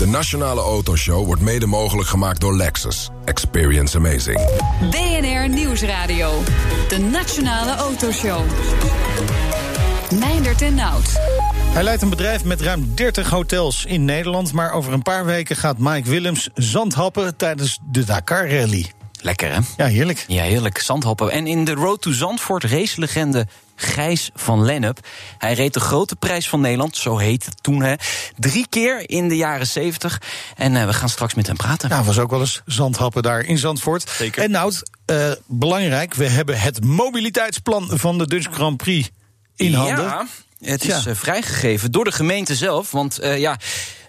De Nationale Autoshow wordt mede mogelijk gemaakt door Lexus. Experience amazing. BNR Nieuwsradio. De Nationale Autoshow. Meindert en Nout. Hij leidt een bedrijf met ruim 30 hotels in Nederland. Maar over een paar weken gaat Mike Willems zandhappen tijdens de Dakar Rally. Lekker, hè? Ja, heerlijk. Ja, heerlijk. Zandhappen. En in de Road to Zandvoort racelegende Gijs van Lennep. Hij reed de grote prijs van Nederland, zo heette het toen. Hè. Drie keer in de jaren zeventig. En uh, we gaan straks met hem praten. Ja, was ook wel eens zandhappen daar in Zandvoort. Zeker. En nou, uh, belangrijk, we hebben het mobiliteitsplan van de Dutch Grand Prix in handen. Ja, het is ja. uh, vrijgegeven door de gemeente zelf. Want ja.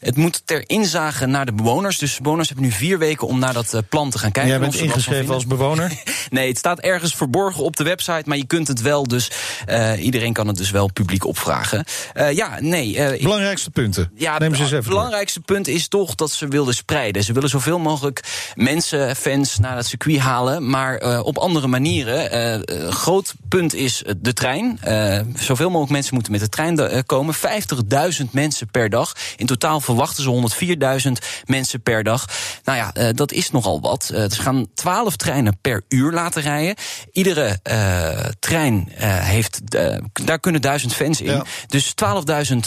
Het moet ter inzage naar de bewoners. Dus bewoners hebben nu vier weken om naar dat plan te gaan kijken. Jij bent ingeschreven als bewoner? nee, het staat ergens verborgen op de website. Maar je kunt het wel, dus uh, iedereen kan het dus wel publiek opvragen. Uh, ja, nee. Uh, belangrijkste punten. Ja, Neem ze eens even het belangrijkste door. punt is toch dat ze wilden spreiden. Ze willen zoveel mogelijk mensen, fans naar het circuit halen. Maar op andere manieren. groot punt is de trein. zoveel mogelijk mensen moeten met de trein komen. 50.000 mensen per dag. In totaal verwachten ze 104.000 mensen per dag. Nou ja, uh, dat is nogal wat. Uh, ze gaan 12 treinen per uur laten rijden. Iedere uh, trein heeft, daar kunnen duizend fans in. Ja. Dus 12.000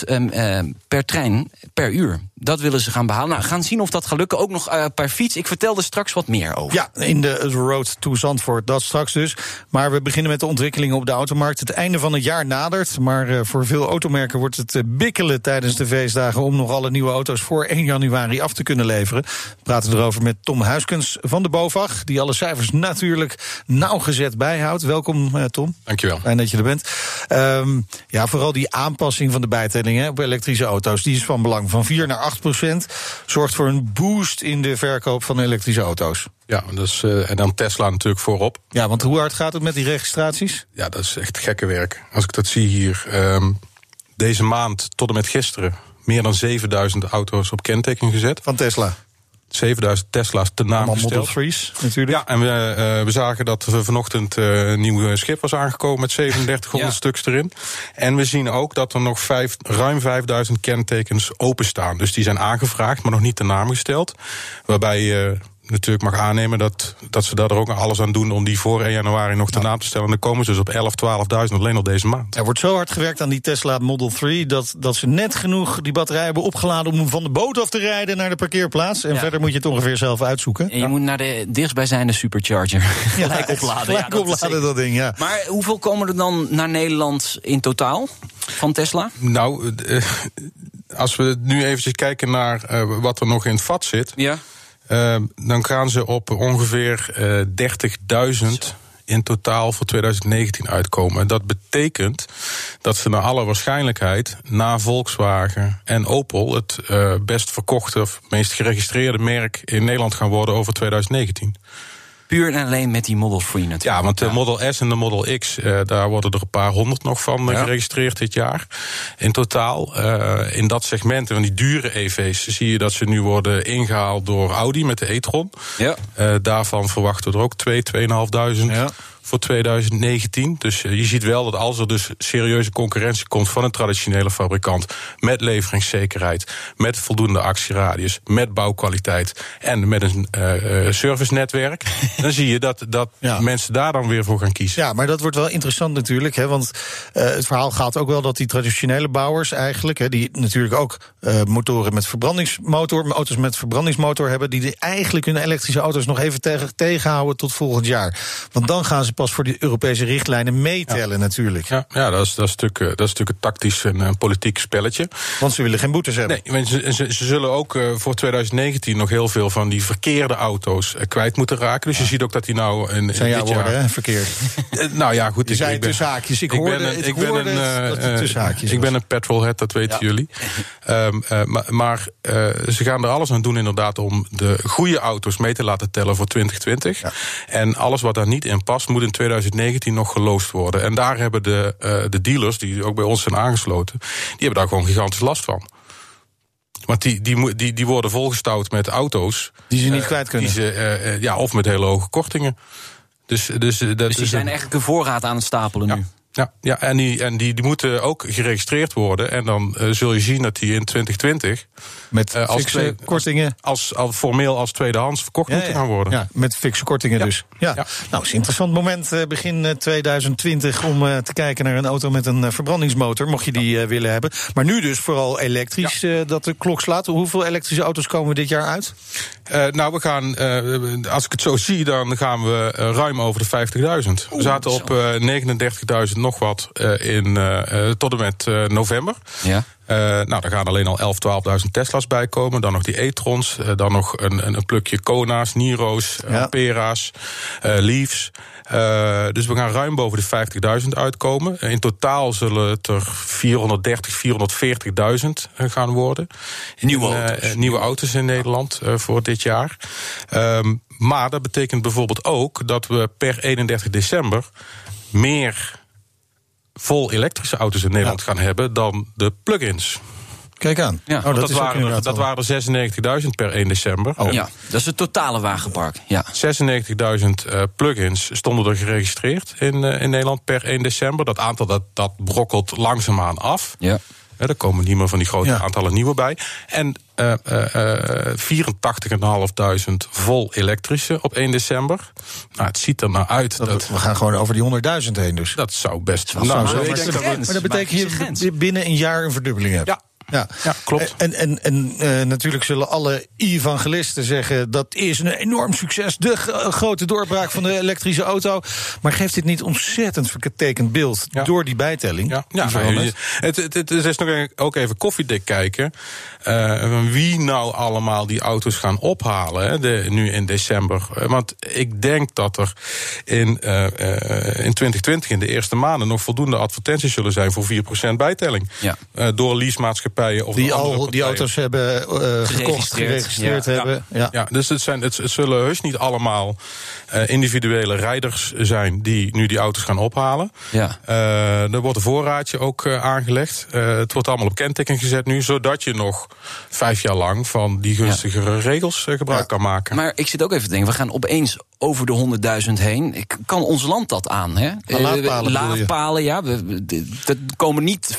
per trein per uur. Dat willen ze gaan behalen. Nou, gaan zien of dat gaat lukken. Ook nog per fiets. Ik vertel er straks wat meer over. Ja, in de Road to Zandvoort. Dat straks dus. Maar we beginnen met de ontwikkelingen op de automarkt. Het einde van het jaar nadert. Maar voor veel automerken wordt het bikkelen tijdens de feestdagen om nog alle nieuwe auto's voor 1 januari af te kunnen leveren. We praten erover met Tom Huiskens van de BOVAG, die alle cijfers natuurlijk nauwgezet bijhoudt. Welkom, uh, Tom. Dankjewel. Fijn dat je er bent. Um, ja, vooral die aanpassing van de bijtellingen op elektrische auto's, die is van belang. Van 4 naar 8 procent zorgt voor een boost in de verkoop van elektrische auto's. Ja, uh, en dan Tesla natuurlijk voorop. Ja, want hoe hard gaat het met die registraties? Ja, dat is echt gekke werk. Als ik dat zie hier, um, deze maand tot en met gisteren meer dan 7000 auto's op kenteken gezet. Van Tesla? 7000 Tesla's te naam Allemaal gesteld. Model 3's natuurlijk. Ja, en we, uh, we zagen dat er vanochtend uh, een nieuw schip was aangekomen met 3700 ja. stuks erin. En we zien ook dat er nog vijf, ruim 5000 kentekens openstaan. Dus die zijn aangevraagd, maar nog niet te naam gesteld. Waarbij je uh, natuurlijk mag aannemen dat, dat ze daar ook nog alles aan doen om die voor 1 januari nog te naam te stellen. En dan komen ze dus op 11, 12.000 alleen al deze maand. Er wordt zo hard gewerkt aan die Tesla Model 3 dat, dat ze net genoeg die batterij hebben opgeladen om hem van de boot af te rijden naar de parkeerplaats. En ja. verder moet je het ongeveer zelf uitzoeken. En je ja. moet naar de dichtstbijzijnde supercharger ja, gelijk opladen. Gelijk dat opladen dat ding, ja. Maar hoeveel komen er dan naar Nederland in totaal van Tesla? Nou, uh, als we nu eventjes kijken naar uh, wat er nog in het vat zit. Ja. Uh, dan gaan ze op ongeveer uh, 30.000 in totaal voor 2019 uitkomen. En dat betekent dat ze naar alle waarschijnlijkheid na Volkswagen en Opel het uh, best verkochte of meest geregistreerde merk in Nederland gaan worden over 2019. Puur en alleen met die Model 3 natuurlijk. Ja, want de Model S en de Model X, uh, daar worden er een paar honderd nog van ja. geregistreerd dit jaar. In totaal, uh, in dat segment van die dure EV's, zie je dat ze nu worden ingehaald door Audi met de e-tron. Ja. Uh, daarvan verwachten we er ook 2, 2.500. Ja voor 2019. Dus je ziet wel dat als er dus serieuze concurrentie komt van een traditionele fabrikant met leveringszekerheid, met voldoende actieradius, met bouwkwaliteit en met een uh, servicenetwerk, dan zie je dat, dat ja. mensen daar dan weer voor gaan kiezen. Ja, maar dat wordt wel interessant natuurlijk, hè, want uh, het verhaal gaat ook wel dat die traditionele bouwers eigenlijk, hè, die natuurlijk ook uh, motoren met verbrandingsmotor, auto's met verbrandingsmotor hebben, die eigenlijk hun elektrische auto's nog even tegen, tegenhouden tot volgend jaar. Want dan gaan ze pas voor die Europese richtlijnen meetellen ja. natuurlijk. Ja, ja dat, is, dat, is natuurlijk, dat is natuurlijk een tactisch en een politiek spelletje. Want ze willen geen boetes hebben. Nee, ze, ze, ze zullen ook uh, voor 2019 nog heel veel van die verkeerde auto's kwijt moeten raken. Dus ja. je ziet ook dat die nou in, in Zijn jaar... hè? verkeerd. nou ja, goed. Je zei tussen haakjes. Ik, ik hoorde, ben een, ik ben een, Ik ben een petrolhead, dat weten ja. jullie. Um, maar maar ze gaan er alles aan doen inderdaad om de goede auto's mee te laten tellen voor 2020. Ja. En alles wat daar niet in past moet in 2019 nog geloosd worden. En daar hebben de, uh, de dealers, die ook bij ons zijn aangesloten, die hebben daar gewoon gigantisch last van. Want die, die, die, die worden volgestouwd met auto's. Die ze niet uh, kwijt kunnen. Die ze, uh, ja, of met hele hoge kortingen. Dus, dus, dat dus die zijn eigenlijk een voorraad aan het stapelen ja. nu. Ja, ja en, die, en die, die moeten ook geregistreerd worden. En dan uh, zul je zien dat die in 2020. Met uh, als twee, kortingen. Als, als, formeel als tweedehands verkocht ja, moeten gaan worden. Ja, met fikse kortingen ja. dus. Ja. Nou, is een interessant moment uh, begin 2020 om te kijken naar een auto met een verbrandingsmotor. Mocht je die willen hebben. Maar nu dus vooral elektrisch dat de klok slaat. Hoeveel elektrische auto's komen we dit jaar uit? nou, we gaan, als ik het zo zie, dan gaan we ruim over de 50.000. We zaten op 39.000 nog wat uh, in, uh, tot en met uh, november. Ja. nou, daar gaan alleen al 11, 12.000 Tesla's bij komen. Dan nog die e-trons. dan nog een, een plukje Kona's, Niro's, ja. Pera's, Leafs. Uh, dus we gaan ruim boven de 50.000 uitkomen. In totaal zullen het er 430, 440.000 gaan worden. Nieuwe in, auto's. Nieuwe auto's in Nederland uh, voor dit jaar. Um, maar dat betekent bijvoorbeeld ook dat we per 31 december meer vol elektrische auto's in Nederland ja. gaan hebben dan de plug-ins. Kijk aan. Ja, oh, dat, dat, waren er, dat waren er 96.000 per 1 december. Oh. Ja, dat is het totale wagenpark. Ja. 96.000 uh, plug-ins stonden er geregistreerd in, uh, in Nederland per 1 december. Dat aantal dat, dat brokkelt langzaamaan af. Ja. Ja, er komen niet meer van die grote ja. aantallen nieuwe bij. En uh, uh, 84.500 vol elektrische op 1 december. Nou, het ziet er nou uit. Dat, dat we gaan gewoon over die 100.000 heen dus. Dat zou best... Dat nou, zou maar, dat, maar dat betekent dat je binnen een jaar een verdubbeling hebt. Ja. Ja. ja, klopt. En, en, en uh, natuurlijk zullen alle evangelisten zeggen... dat is een enorm succes, de grote doorbraak van de elektrische auto. Maar geeft dit niet ontzettend vertekend beeld ja. door die bijtelling? Ja, ja nou, het, het, het, is nog ook even koffiedik kijken... Uh, wie nou allemaal die auto's gaan ophalen hè, de, nu in december. Want ik denk dat er in, uh, in 2020, in de eerste maanden... nog voldoende advertenties zullen zijn voor 4% bijtelling. Ja. door leasemaatschappijen of die al partijen. die auto's hebben uh, gekocht, geregistreerd ja. hebben. Ja, ja. dus het, zijn, het, het zullen heus niet allemaal uh, individuele rijders zijn die nu die auto's gaan ophalen. Ja. Uh, er wordt een voorraadje ook aangelegd. het wordt allemaal op kenteken gezet nu, zodat je nog vijf jaar lang van die gunstigere regels gebruik kan maken. Maar ik zit ook even te denken, we gaan opeens over de 100.000 heen. Kan ons land dat aan? Hè? laadpalen, laadpalen ja. Er komen niet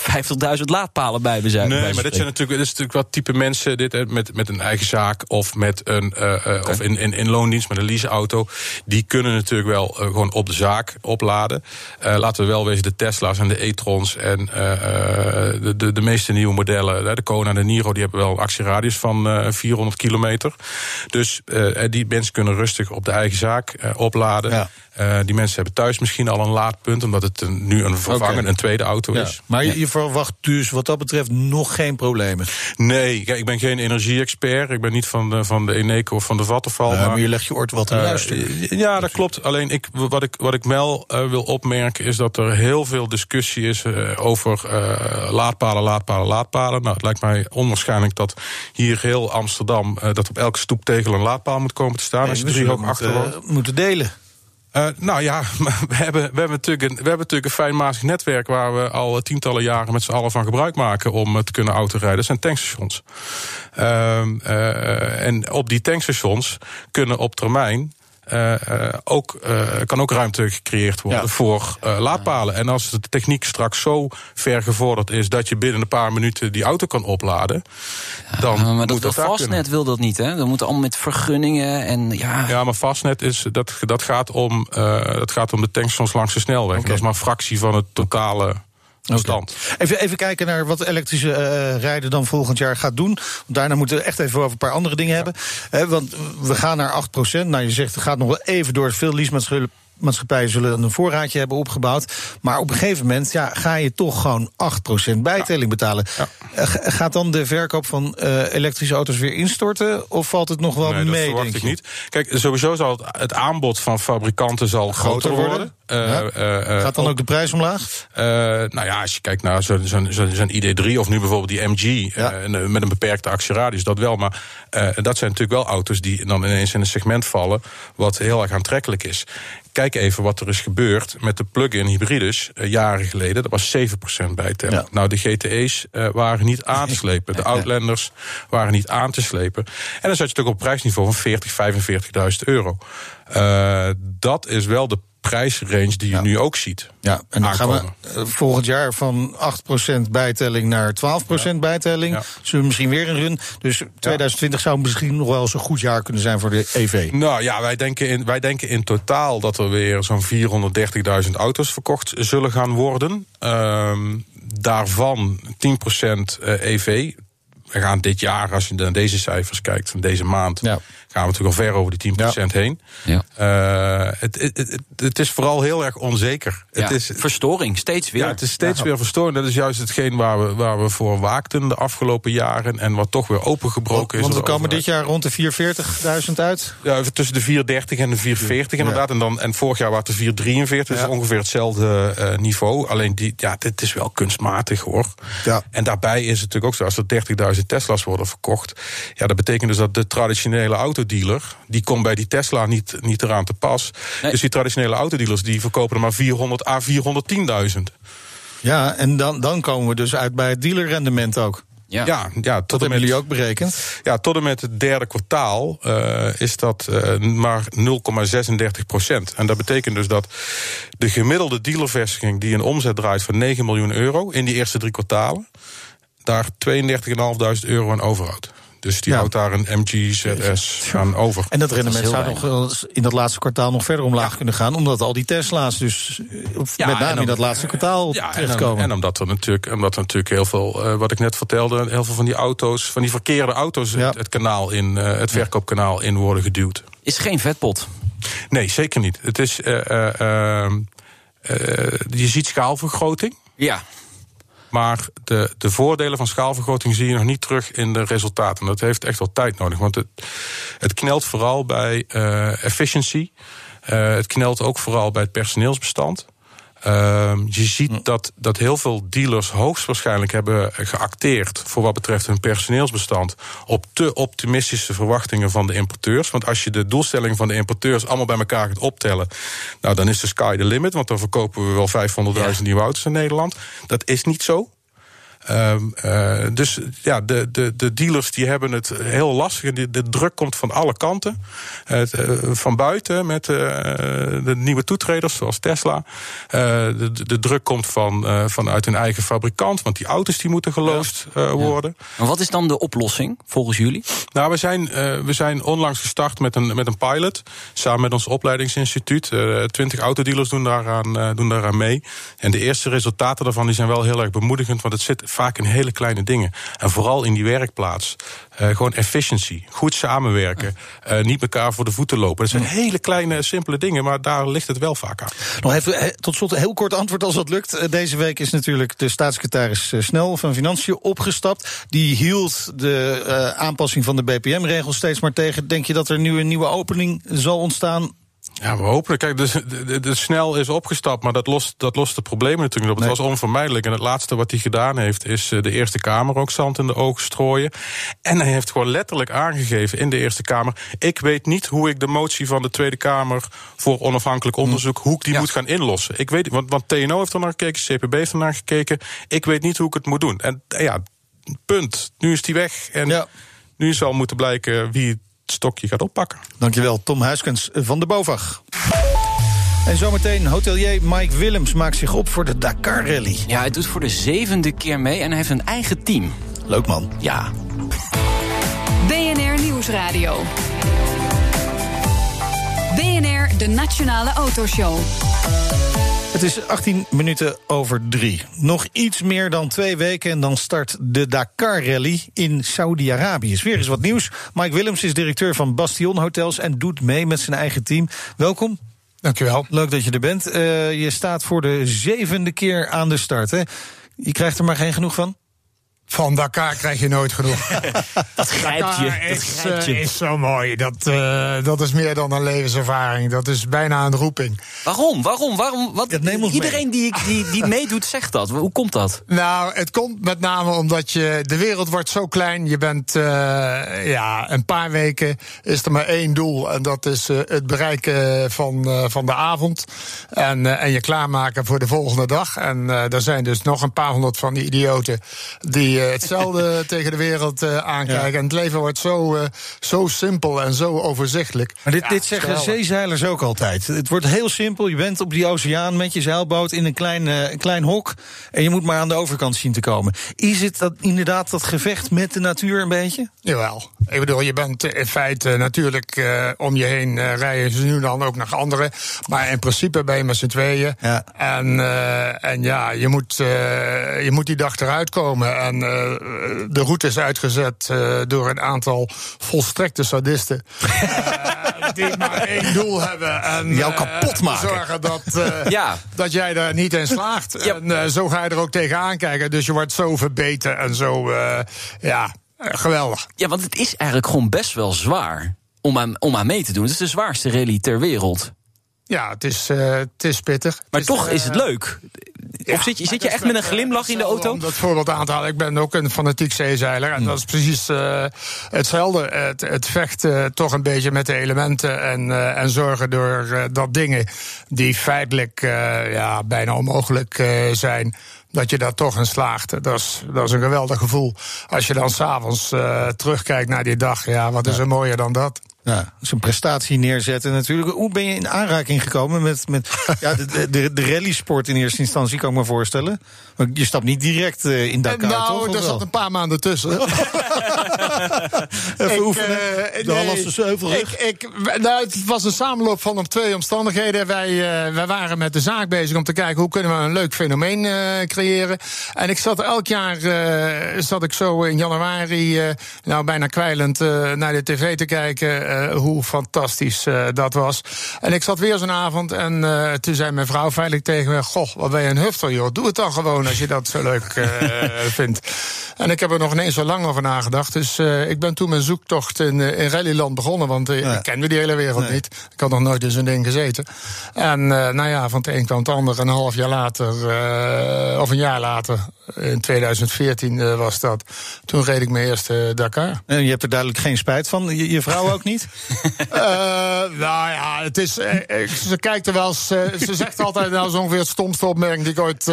50.000 laadpalen bij. We zijn, nee, maar dit zijn natuurlijk, dit is natuurlijk wat type mensen dit, met, met een eigen zaak of, met een, uh, okay. of in, in, in loondienst met een leaseauto. Die kunnen natuurlijk wel uh, gewoon op de zaak opladen. Uh, laten we wel wezen, de Tesla's en de e-trons en de, de, de meeste nieuwe modellen, de Kona en de Niro, die hebben wel een actieradius van 400 kilometer. Dus die mensen kunnen rustig op de eigen zaak opladen. Ja. Uh, die mensen hebben thuis misschien al een laadpunt, omdat het een, nu een vervangen, okay. een tweede auto ja. is. Maar je, je verwacht dus wat dat betreft nog geen problemen? Nee, kijk, ik ben geen energie-expert. Ik ben niet van de, van de Eneco of van de Vattenfall. Uh, maar, maar, je legt je oort wat uh, luisteren. Ja, dat klopt. Alleen ik, wat, ik, wat ik wel wil opmerken is dat er heel veel discussie is over laadpalen, laadpalen, laadpalen. Nou, het lijkt mij onwaarschijnlijk dat hier heel Amsterdam, dat op elke stoeptegel een laadpaal moet komen te staan. Nee, als je drie hoog achter moeten delen. Uh, nou ja, we hebben, we, hebben natuurlijk een, we hebben natuurlijk een fijnmazig netwerk waar we al tientallen jaren met z'n allen van gebruik maken om te kunnen autorijden. Dat zijn tankstations. Uh, en op die tankstations kunnen op termijn. Uh, uh, ook, uh, kan ook ruimte gecreëerd worden ja. voor laadpalen. En als de techniek straks zo ver gevorderd is dat je binnen een paar minuten die auto kan opladen, ja, dan maar moet dat, dat Fastnet wil dat niet, hè? Dat moet allemaal met vergunningen en ja. Ja, maar Fastnet is dat, dat gaat om dat gaat om de tankstations langs de snelweg. Okay. Dat is maar een fractie van het totale. Okay. Even, even kijken naar wat elektrische uh, rijden dan volgend jaar gaat doen. Want daarna moeten we echt even over een paar andere dingen ja. hebben. He, want we gaan naar 8%. Nou, je zegt het gaat nog wel even door. Veel leasemaatschappijen maatschappijen zullen een voorraadje hebben opgebouwd. Maar op een gegeven moment ja, ga je toch gewoon 8% bijtelling betalen. Ja. Gaat dan de verkoop van uh, elektrische auto's weer instorten? Of valt het nog wel nee, mee? Dat verwacht ik niet. Kijk, sowieso zal het, het aanbod van fabrikanten zal groter, groter worden. worden. Uh, uh, Gaat dan ook de prijs omlaag? nou ja, als je kijkt naar zo'n zo, zo, zo ID3 of nu bijvoorbeeld die MG ja. met een beperkte actieradius, dat wel. Maar dat zijn natuurlijk wel auto's die dan ineens in een segment vallen wat heel erg aantrekkelijk is. Kijk even wat er is gebeurd met de plug-in hybrides uh, jaren geleden. Dat was 7% bijtelling. Ja. Nou, de GTE's uh, waren niet aan te slepen. De Outlanders waren niet aan te slepen. En dan zat je toch op prijsniveau van 40, 45.000 euro. Uh, dat is wel de prijsrange die je nu ook ziet. Ja, en dan gaan we eh, volgend jaar van 8% bijtelling naar 12% bijtelling. Ja. Zullen we misschien weer een run. Dus 2020 zou misschien nog wel eens een goed jaar kunnen zijn voor de EV. Nou ja, wij denken in, wij denken in totaal dat er weer zo'n 430.000 auto's verkocht zullen gaan worden. Ehm, daarvan 10% EV. We gaan dit jaar, als je naar deze cijfers kijkt, van deze maand, ja gaan we natuurlijk al ver over die 10% heen. Ja. Uh, het, het, het, het, is vooral heel erg onzeker. Ja, het is, verstoring, steeds weer. Ja, het is steeds weer verstoring. Dat is juist hetgeen waar we, waar we voor waakten de afgelopen jaren. En wat toch weer opengebroken want, is. Want we komen dit jaar rond de 440.000 uit? Ja, tussen de 430 en de 440 inderdaad. En, dan, en vorig jaar waren het de 443. Dat is ongeveer hetzelfde uh, niveau. Alleen die, ja, dit is wel kunstmatig hoor. Ja. En daarbij is het natuurlijk ook zo, als er 30.000 Tesla's worden verkocht. Ja, dat betekent dus dat de traditionele auto autodealer, die komt bij die Tesla niet, niet eraan te pas. Dus die traditionele autodealers die verkopen er maar 400 à 410.000. Ja, en dan, dan komen we dus uit bij het dealerrendement ook. Ja, ja, ja tot dat hebben jullie ook berekend? Ja, tot en met het derde kwartaal uh, is dat uh, maar 0,36 procent. En dat betekent dus dat de gemiddelde dealervestiging die een omzet draait van 9 miljoen euro in die eerste drie kwartalen, daar 32.500 euro aan overhoudt. Dus die houdt daar een MG ZS aan over. En dat rendement zou nog in dat laatste kwartaal nog verder omlaag kunnen gaan. Omdat al die Tesla's dus ja, met name in dat laatste kwartaal ja, terechtkomen. En, en, omdat er natuurlijk, omdat er natuurlijk heel veel, uh, wat ik net vertelde, heel veel van die auto's, van die verkeerde auto's het, het, kanaal in, uh, het verkoopkanaal in worden geduwd. Is geen vetpot? Nee, zeker niet. Het is, uh, je ziet schaalvergroting. Ja. Maar de, de voordelen van schaalvergroting zie je nog niet terug in de resultaten. Dat heeft echt wel tijd nodig. Want het, het knelt vooral bij uh, efficiency. Uh, het knelt ook vooral bij het personeelsbestand. Uh, je ziet hm. dat, dat heel veel dealers hoogstwaarschijnlijk hebben geacteerd voor wat betreft hun personeelsbestand op te optimistische verwachtingen van de importeurs. Want als je de doelstellingen van de importeurs allemaal bij elkaar gaat optellen, nou dan is de sky the limit, want dan verkopen we wel 500.000 nieuwe auto's in Nederland. Dat is niet zo. Um, uh, dus ja, de, de, de dealers die hebben het heel lastig. De, de druk komt van alle kanten. Uh, van buiten met uh, de nieuwe toetreders zoals Tesla. de, de druk komt van, vanuit hun eigen fabrikant. Want die auto's die moeten geloosd worden. Ja. Wat is dan de oplossing volgens jullie? Nou, we zijn, we zijn onlangs gestart met een, met een pilot. Samen met ons opleidingsinstituut. Twintig autodealers doen daaraan, doen daaraan mee. En de eerste resultaten daarvan die zijn wel heel erg bemoedigend. Want het zit vaak in hele kleine dingen. En vooral in die werkplaats. Uh, gewoon efficiency, goed samenwerken, uh, niet elkaar voor de voeten lopen. Dat zijn hele kleine, simpele dingen, maar daar ligt het wel vaak aan. Nog even eh, tot slot een heel kort antwoord als dat lukt. Deze week is natuurlijk de staatssecretaris Snel van Financiën opgestapt. Die hield de uh, aanpassing van de BPM-regels steeds maar tegen. Denk je dat er nu een nieuwe opening zal ontstaan ja, we hopen. Kijk, de, de, de, snel is opgestapt, maar dat lost, dat lost de problemen natuurlijk op. Het was onvermijdelijk. En het laatste wat hij gedaan heeft, is eh, de Eerste Kamer ook zand in de ogen strooien. En hij heeft gewoon letterlijk aangegeven in de Eerste Kamer: ik weet niet hoe ik de motie van de Tweede Kamer voor onafhankelijk onderzoek, hoe ik die moet gaan inlossen. Ik weet, want, want TNO heeft er naar gekeken, CPB heeft er naar gekeken. Ik weet niet hoe ik het moet doen. En ja, punt. Nu is die weg. En ja. nu zal moeten blijken wie stokje gaat oppakken. Dankjewel, Tom Huiskens van de BOVAG. En zometeen hotelier Mike Willems maakt zich op voor de Dakar Rally. Ja, hij doet voor de zevende keer mee en hij heeft een eigen team. Leuk man. Ja. BNR Nieuwsradio. BNR, de Nationale Autoshow. Het is 18 minuten over drie. Nog iets meer dan twee weken en dan start de Dakar Rally in Saudi-Arabië. Is weer eens wat nieuws. Mike Willems is directeur van Bastion Hotels en doet mee met zijn eigen team. Welkom. Dankjewel. Leuk dat je er bent. Uh, je staat voor de zevende keer aan de start. Hè? Je krijgt er maar geen genoeg van? Van Dakar krijg je nooit genoeg. dat grijpt je. Is, dat uh, is zo mooi. Dat, uh, dat is meer dan een levenservaring. Dat is bijna een roeping. Waarom? Waarom? Waarom? Wat, iedereen die, die, die meedoet zegt dat. Hoe komt dat? Nou, het komt met name omdat je, de wereld wordt zo klein. Je bent uh, ja, een paar weken is er maar één doel. En dat is het bereiken van, van de avond. En, en je klaarmaken voor de volgende dag. En er zijn dus nog een paar honderd van die idioten die die hetzelfde tegen de wereld aankijken. En het leven wordt zo, zo simpel en zo overzichtelijk. Maar dit, dit zeggen zeezeilers ook altijd. Het wordt heel simpel. Je bent op die oceaan met je zeilboot in een klein, een klein hok. En je moet maar aan de overkant zien te komen. Is het dat, inderdaad dat gevecht met de natuur een beetje? Jawel. Ik bedoel, je bent in feite natuurlijk om je heen rijden ze nu dan ook naar anderen. Maar in principe ben je met z'n tweeën. Ja. En, en ja, je moet, je moet die dag eruit komen. En de route is uitgezet door een aantal volstrekte sadisten. die maar één doel hebben. En, Jou kapot maken. Zorgen dat, ja. dat jij daar niet in slaagt. En zo ga je er ook tegenaan kijken. Dus je wordt zo verbeten en zo, ja, geweldig. Ja, want het is eigenlijk gewoon best wel zwaar om aan, om aan mee te doen. Het is de zwaarste rally ter wereld. Ja, het is, uh, het is pittig. Maar toch is het leuk. Of zit je, zit je echt met een glimlach in de auto? Om dat voorbeeld aan te halen. Ik ben ook een fanatiek zeezeiler. En dat is precies uh, hetzelfde. Het, het vecht uh, toch een beetje met de elementen. En, uh, en zorgen door dat dingen die feitelijk ja, bijna onmogelijk zijn dat je daar toch in slaagt. Dat is, dat is een geweldig gevoel. Als je dan s'avonds uh, terugkijkt naar die dag, ja, wat is er mooier dan dat? Ja, zo'n prestatie neerzetten natuurlijk. Hoe ben je in aanraking gekomen met, met ja, de, de, de rallysport in eerste instantie, kan ik me voorstellen? Want je stapt niet direct uh, in Dakar, nou, toch? er zat een paar maanden tussen. Even ik, oefenen, uh, de nee. Ik, ik, nou, het was een samenloop van op twee omstandigheden. Wij, uh, wij waren met de zaak bezig om te kijken... hoe kunnen we een leuk fenomeen creëren. En ik zat elk jaar, zat ik zo in januari... nou, bijna kwijlend naar de tv te kijken uh, hoe fantastisch uh, dat was. En ik zat weer zo'n avond en uh, toen zei mijn vrouw veilig tegen me: Goh, wat ben je een hufter, joh. Doe het dan gewoon als je dat zo leuk vindt. En ik heb er nog ineens zo lang over nagedacht. Dus ik ben toen mijn zoektocht in, in Rallyland begonnen. Want ik ken die hele wereld nee. niet. Ik had nog nooit in zo'n ding gezeten. En nou ja, van het een kwam het ander. Een half jaar later, of een jaar later, in 2014 was dat. Toen reed ik mijn eerste Dakar. En je hebt er duidelijk geen spijt van. Je, je vrouw ook niet? uh, nou ja, het is, ze kijkt er wel eens, uh, ze zegt altijd, nou, zo ongeveer het stomste opmerking die ik ooit,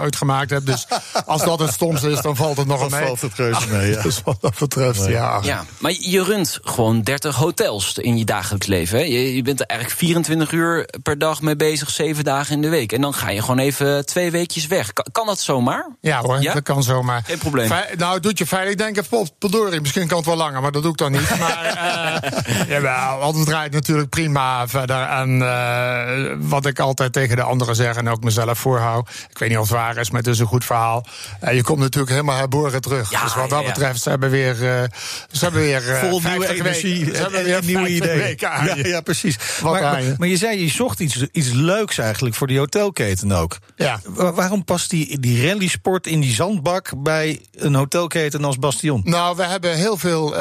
ooit gemaakt heb. Dus als dat het stomste is, dan valt het nog dan mee. valt het reuze mee, ja. Dus wat dat betreft, nee. ja. ja. Maar je runt gewoon 30 hotels in je dagelijks leven. Hè? Je, je bent er eigenlijk 24 uur per dag mee bezig, 7 dagen in de week. En dan ga je gewoon even twee weekjes weg. Kan, kan dat zomaar? Ja hoor, ja? dat kan zomaar. Geen probleem. Fe nou, doet je veilig. Ik denk, potverdorie, misschien kan het wel langer, maar dat doe ik dan niet. Maar uh, jawel, want het draait natuurlijk prima verder. En uh, wat ik altijd tegen de anderen zeg en ook mezelf voorhoud. Ik weet niet of het waar is, maar het is een goed verhaal. Uh, je komt natuurlijk helemaal herboren terug. Ja, dus wat dat ja, ja. betreft, ze hebben weer. ze hebben weer Vol nieuwe energie. Weken, ze hebben weer nieuwe ideeën. Ja, ja, precies. Wat Maar, je? maar je zei, je zocht iets, iets leuks eigenlijk voor die hotelketen ook. Ja. Wa- Waarom past die, die rallysport in die zandbak bij een hotelketen als Bastion? Nou, we hebben heel veel uh,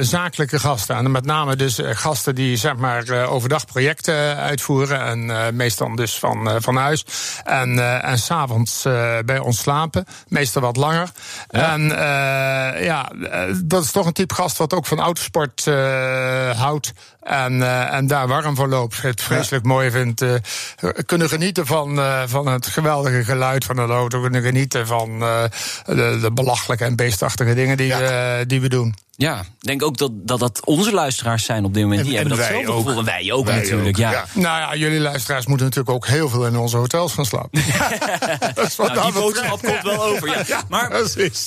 zakelijke gasten. En met name dus uh, gasten die zeg maar uh, overdag projecten uitvoeren. En uh, meestal dus van, uh, van huis. En, en s'avonds bij ons slapen. Meestal wat langer. Ja. En ja, dat is toch een type gast wat ook van autosport houdt. En, uh, en daar warm voor loopt. Het vreselijk ja. mooi vindt. Uh, kunnen genieten van, uh, van het geweldige geluid van de auto. Kunnen genieten van de, de belachelijke en beestachtige dingen die, ja. die we doen. Ja, ik denk ook dat, dat dat onze luisteraars zijn op dit moment. Die En- hebben en dat zelf gevoel. En wij ook Wij natuurlijk, ook, ja. ja. Nou ja, jullie luisteraars moeten natuurlijk ook heel veel in onze hotels gaan slapen. Dat is wat Nou, die boodschap komt wel over. Ja. Ja, maar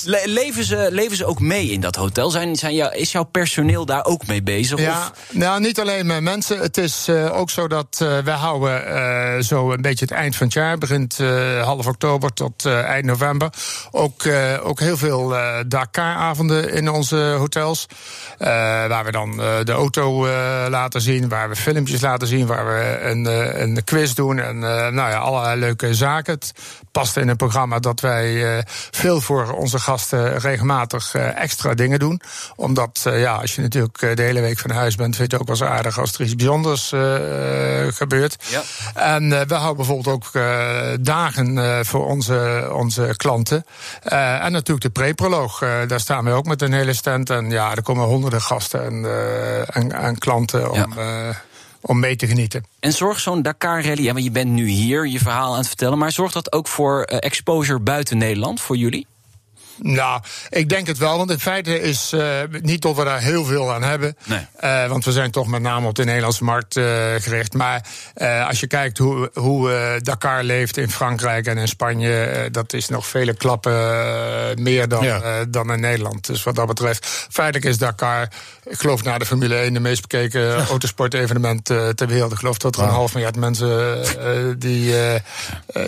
le- leven, ze, leven ze ook mee in dat hotel? Zijn, zijn jou, is jouw personeel daar ook mee bezig? Ja, Of, nou niet alleen met mensen. Het is uh, ook zo dat uh, wij houden uh, zo een beetje het eind van het jaar, begint half oktober tot eind november, ook, ook heel veel Dakar-avonden in onze hotels. Uh, waar we dan uh, de auto uh, laten zien, waar we filmpjes laten zien, waar we een, een quiz doen en nou ja, allerlei leuke zaken. Het past in een programma dat wij uh, veel voor onze gasten regelmatig uh, extra dingen doen. Omdat, uh, ja, als je natuurlijk de hele week van huis bent, vind je het ook wel eens aardig als er iets bijzonders gebeurt. Ja. En we houden bijvoorbeeld ook dagen voor onze, onze klanten. En natuurlijk de pre-proloog. Daar staan we ook met een hele stand. En ja, er komen honderden gasten en, en, en klanten om, ja. Om mee te genieten. En zorgt zo'n Dakar Rally, ja, je bent nu hier je verhaal aan het vertellen, maar zorgt dat ook voor uh, exposure buiten Nederland voor jullie? Nou, ik denk het wel, want in feite is uh, niet dat we daar heel veel aan hebben. Nee. Uh, want we zijn toch met name op de Nederlandse markt uh, gericht. Maar als je kijkt hoe, hoe Dakar leeft in Frankrijk en in Spanje, dat is nog vele klappen meer dan, ja. dan in Nederland. Dus wat dat betreft, feitelijk is Dakar, ik geloof na de Formule 1, de meest bekeken autosportevenement ter wereld. Ik geloof dat er een half miljard mensen die,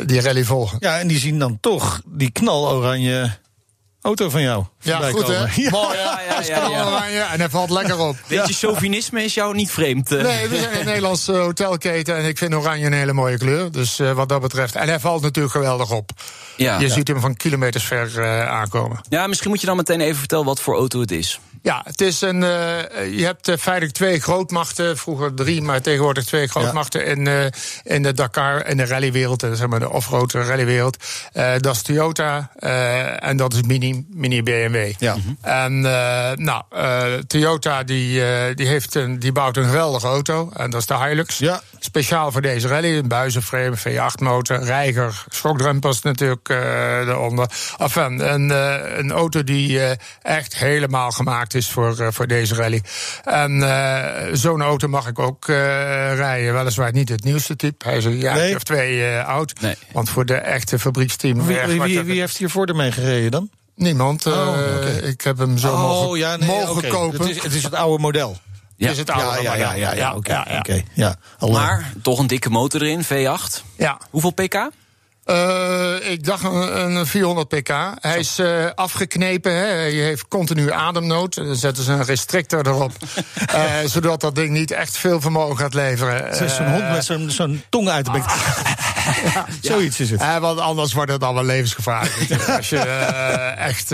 die rally volgen. Ja, en die zien dan toch die knaloranje auto van jou. Ja, goed hè? Ja. Mooi, ja, ja, ja, ja, ja. En hij valt lekker op. Beetje chauvinisme is jou niet vreemd. Uh. Nee, we zijn een Nederlandse hotelketen en ik vind oranje een hele mooie kleur. Dus uh, wat dat betreft. En hij valt natuurlijk geweldig op. Ja. Je ziet hem van kilometers ver uh, aankomen. Ja, misschien moet je dan meteen even vertellen wat voor auto het is. Ja, het is een. Uh, je hebt uh, feitelijk twee grootmachten. Vroeger drie, maar tegenwoordig twee grootmachten ja. in, uh, in de Dakar, in de rallywereld. zeg maar de off-road rallywereld. dat is Toyota en dat is Mini, Mini BMW. Ja. Mm -hmm. En nou, Toyota die, die, heeft een, die bouwt een geweldige auto. En dat is de Hilux. Ja. Speciaal voor deze rally. Een buizenframe, V8-motor, reiger, schokdrempels natuurlijk eronder. Enfin, een, een auto die echt helemaal gemaakt is voor, uh, voor deze rally. En uh, zo'n auto mag ik ook uh, rijden. Weliswaar niet het nieuwste type. Hij is een jaar nee. of twee oud. Nee. Want voor de echte fabrieksteam... Wie, wie, wie, wie heeft hiervoor ermee gereden dan? Niemand. Oh, okay. Ik heb hem zo oh, mogen, ja, nee, mogen okay. kopen. Het is, het is het oude model. Ja. Is het oude ja, ja, ja, ja, ja, oké. Okay, okay, ja. Maar toch een dikke motor erin, V8. Ja. Hoeveel pk? Uh, ik dacht een, een 400 pk. Hij is uh, afgeknepen. Hè. Hij heeft continu ademnood. Dan zetten ze een restrictor erop. uh, zodat dat ding niet echt veel vermogen gaat leveren. Het is zo'n hond met zo'n zo'n tong uit de bek. ja, zoiets is het. want anders wordt het allemaal levensgevaarlijk. Als je echt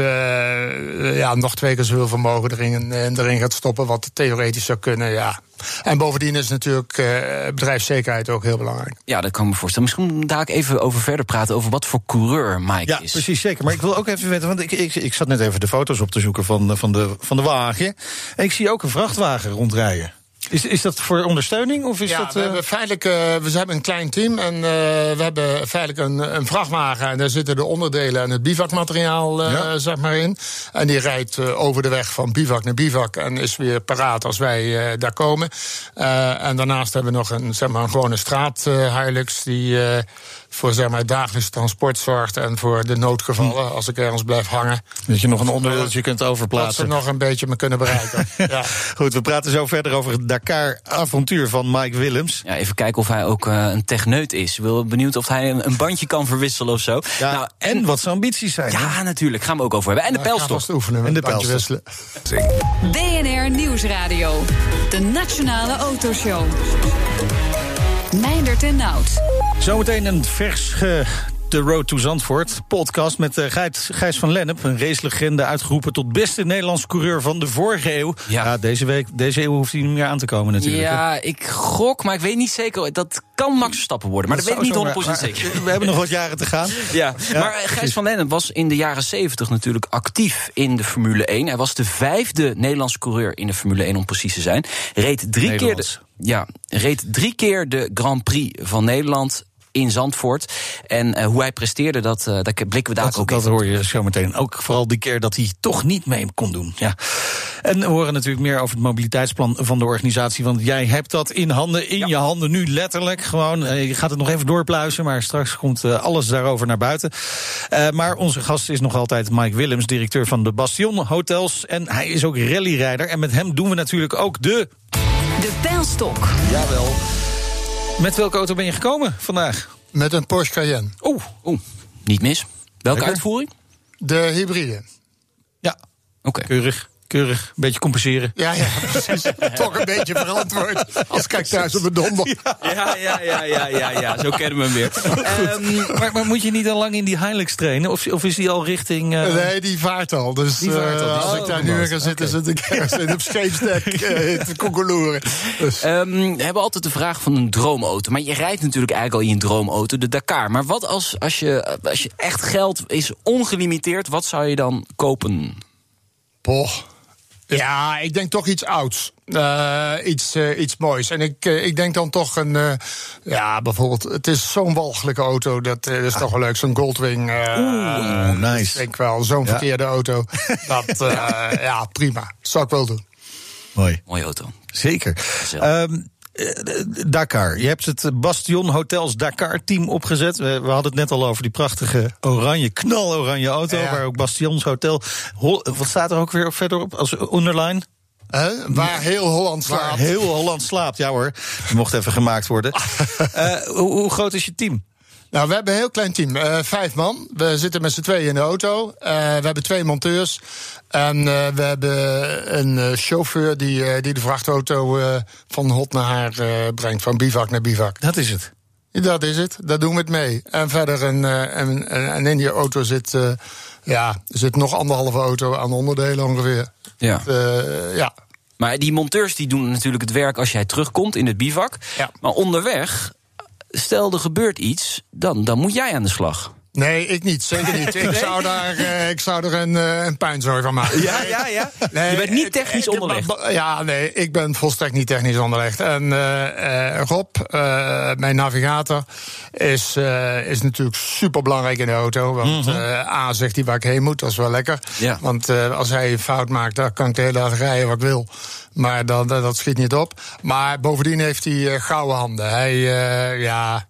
ja, nog twee keer zoveel vermogen erin, erin gaat stoppen... wat theoretisch zou kunnen, ja, en bovendien is natuurlijk uh, bedrijfszekerheid ook heel belangrijk. Ja, dat kan ik me voorstellen. Misschien daar ik even over verder praten over wat voor coureur Mike ja, is. Ja, precies, zeker. Maar ik wil ook even weten, want ik, ik, ik zat net even de foto's op te zoeken van, van, de, van de wagen. En ik zie ook een vrachtwagen rondrijden. Is, is dat voor ondersteuning? Of is ja, dat, uh... we, hebben feitelijk, uh, we hebben een klein team en uh, we hebben feitelijk een, een, vrachtwagen. En daar zitten de onderdelen en het bivakmateriaal ja. zeg maar in. En die rijdt over de weg van bivak naar bivak en is weer paraat als wij daar komen. en daarnaast hebben we nog een, zeg maar, een gewone straat Hilux die voor zeg maar, dagelijks transport zorgt en voor de noodgevallen hm. als ik ergens blijf hangen. Dat je nog een onderdeeltje kunt overplaatsen. Dat ze nog een beetje me kunnen bereiken. ja. Goed, we praten zo verder over het Dakar-avontuur van Mike Willems. Ja, even kijken of hij ook uh, een techneut is. Ik ben benieuwd of hij een, een, bandje kan verwisselen of zo. Ja, nou, en, en, wat zijn ambities zijn. Ja, hè? natuurlijk. Gaan we ook over hebben. En de ja, pijlstok. oefenen en de pijlstok. BNR Nieuwsradio. De Nationale Autoshow. Meindert en Nout. Zometeen een vers ge The Road to Zandvoort podcast met uh, Gijs van Lennep, een racelegende uitgeroepen tot beste Nederlands coureur van de vorige eeuw. Ja. ja, deze week, deze eeuw hoeft hij niet meer aan te komen natuurlijk. Ja, ik gok, maar ik weet niet zeker. Dat kan Max Verstappen worden, maar dat, dat weet ik niet 100% zeker. We hebben nog wat jaren te gaan. Ja, ja maar uh, Gijs van Lennep was in de jaren 70 natuurlijk actief in de Formule 1. Hij was de vijfde Nederlandse coureur in de Formule 1 om precies te zijn. Reed drie keer de, ja, reed drie keer de Grand Prix van Nederland in Zandvoort. En uh, hoe hij presteerde, dat, uh, daar blikken we daar dat, ook Dat hoor je zo meteen. Ook vooral die keer dat hij toch niet mee kon doen. Ja. En we horen natuurlijk meer over het mobiliteitsplan van de organisatie. Want jij hebt dat in handen, in ja. je handen nu letterlijk. Gewoon, uh, je gaat het nog even doorpluizen, maar straks komt alles daarover naar buiten. maar onze gast is nog altijd Mike Willems, directeur van de Bastion Hotels. En hij is ook rallyrijder. En met hem doen we natuurlijk ook de... De pijlstok. Jawel. Met welke auto ben je gekomen vandaag? Met een Porsche Cayenne. Oeh, oeh. niet mis. Welke Lekker. uitvoering? De hybride. Ja, oké. Okay. Keurig. Keurig, een beetje compenseren. Ja, ja, precies. Toch een beetje verantwoord. Als kijk thuis op een donder. Ja, ja, ja, ja, ja, ja, zo kennen we hem weer. Um, maar, maar, moet je niet al lang in die Hilux trainen? Of, of is die al richting... Uh... Nee, die vaart al. Dus die vaart al. Uh, als oh, ik daar nu ga zitten, zit ik ergens in op scheepsdek uh, te koekeloeren. Dus. Um, we hebben altijd de vraag van een droomauto. Maar je rijdt natuurlijk eigenlijk al in een droomauto, de Dakar. Maar wat als, als, je, als je echt geld is ongelimiteerd, wat zou je dan kopen? Poh. Ja, ik denk toch iets ouds. Uh, iets, uh, iets moois. En ik, uh, ik denk dan toch een. ja, bijvoorbeeld. Het is zo'n walgelijke auto. Dat is toch wel leuk. Zo'n Goldwing. Oeh, nice. Ik denk wel. Zo'n ja. verkeerde auto. Dat, ja, prima. Dat zou ik wel doen. Mooi. Mooie auto. Zeker. Um, Dakar. Je hebt het Bastion Hotels Dakar team opgezet. We, we, hadden het net al over die prachtige oranje, knaloranje auto. Ja. Waar ook Bastions Hotel. Wat staat er ook weer verderop als underline? Uh, waar heel Holland slaapt. Waar heel Holland slaapt, ja hoor. Die mocht even gemaakt worden. uh, hoe, hoe groot is je team? Nou, we hebben een heel klein team. Uh, vijf man. We zitten met z'n tweeën in de auto. Uh, we hebben twee monteurs. En uh, we hebben een chauffeur die, die de vrachtauto van hot naar haar brengt. Van bivak naar bivak. Dat is het. Dat is het. Daar doen we het mee. En verder, een, een, en in die auto zit, ja, zit nog anderhalve auto aan onderdelen ongeveer. Ja. ja. Maar die monteurs die doen natuurlijk het werk als jij terugkomt in het bivak. Ja. Maar onderweg stel er gebeurt iets, dan, dan moet jij aan de slag. Nee, ik niet. Zeker niet. Ik, zou, daar, uh, ik zou er een, uh, een puinzooi van maken. Ja, ja, ja. Nee, je bent niet technisch ik, onderlegd. Ja, nee, ik ben volstrekt niet technisch onderlegd. En uh, Rob, mijn navigator, is, is natuurlijk super belangrijk in de auto. Want mm -hmm. A zegt hij waar ik heen moet, dat is wel lekker. Ja. Want als hij een fout maakt, dan kan ik de hele dag rijden wat ik wil. Maar dan, dat schiet niet op. Maar bovendien heeft hij gouden handen. Hij, ja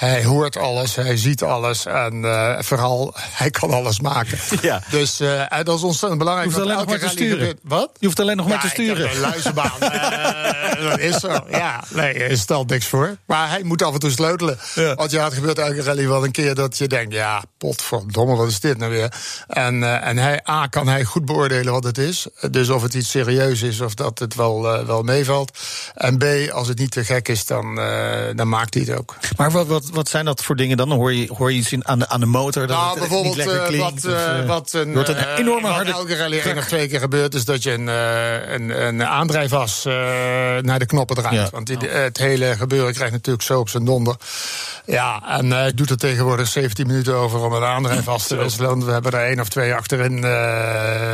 hij hoort alles, hij ziet alles en uh, vooral hij kan alles maken. Ja. Dus uh, dat is ontzettend belangrijk. Je hoeft alleen nog maar te sturen. Gebeurt. Wat? Je hoeft alleen nog ja, maar te sturen. Ik heb een luizenbaan. dat is zo. Ja, nee, er stelt niks voor. Maar hij moet af en toe sleutelen. Ja. Want ja, het gebeurt elke rally wel een keer dat je denkt: ja, potverdomme, wat is dit nou weer? En, en hij, A, kan hij goed beoordelen wat het is. Dus of het iets serieus is of dat het wel, wel meevalt. En B, als het niet te gek is, dan, dan maakt hij het ook. Maar wat, wat, wat zijn dat voor dingen dan? Dan hoor je, hoor je iets in, aan, de, aan de motor dat nou, het bijvoorbeeld niet lekker klinkt, wat, uh, wat een, wordt een enorme wat harde elke rally één of twee keer gebeurt... is dat je een, een, een aandrijfas uh, naar de knoppen draait. Ja. Want die, het hele gebeuren krijgt natuurlijk zo op zijn donder. Ja, en uh, ik doe er tegenwoordig 17 minuten over om een aandrijfas te wisselen. We hebben er één of twee achterin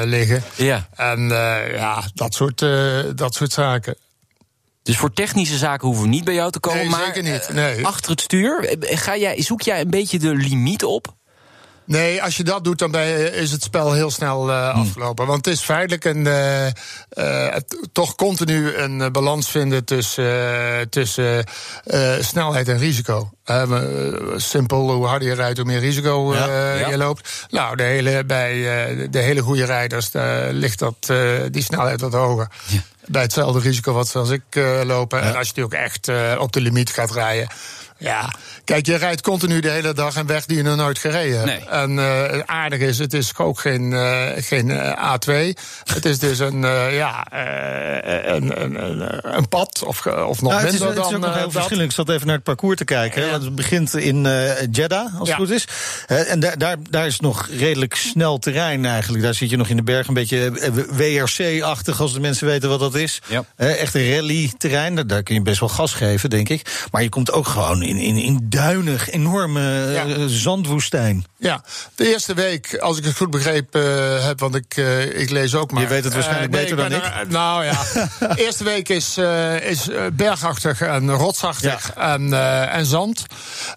liggen. Ja. En ja, dat soort, dat soort zaken. Dus voor technische zaken hoeven we niet bij jou te komen. Nee, maar zeker niet. Nee. achter het stuur, ga jij, zoek jij een beetje de limiet op? Nee, als je dat doet, dan is het spel heel snel uh, afgelopen. Want het is feitelijk een, uh, uh, toch continu een balans vinden tussen, tussen snelheid en risico. simpel, hoe harder je rijdt, hoe meer risico ja, ja. je loopt. Nou, de hele, bij de hele goede rijders ligt dat, die snelheid wat hoger. Ja bij hetzelfde risico wat zoals ik uh, lopen. En als je natuurlijk echt op de limiet gaat rijden. Ja, kijk, je rijdt continu de hele dag een weg die je nog nooit gereden hebt. Nee. En uh, aardig is, het is ook geen, uh, geen A2. Het is dus een, uh, ja, een, een, een, pad, of, of nog nou, minder het is, dan Het is ook nog heel verschillend. Ik zat even naar het parcours te kijken. Ja. Want het begint in Jeddah, als het goed is. en daar, daar, daar is nog redelijk snel terrein eigenlijk. Daar zit je nog in de berg een beetje WRC-achtig, als de mensen weten wat dat is. Ja. echt een rally-terrein. Daar, daar kun je best wel gas geven, denk ik. Maar je komt ook gewoon in, in, in duinig, enorme ja. uh, zandwoestijn. Ja, de eerste week, als ik het goed begrepen uh, heb, want ik, uh, ik lees ook maar. Je weet het waarschijnlijk nee, beter ik dan ik. Er, nou ja, de eerste week is, is bergachtig en rotsachtig ja. en, en zand.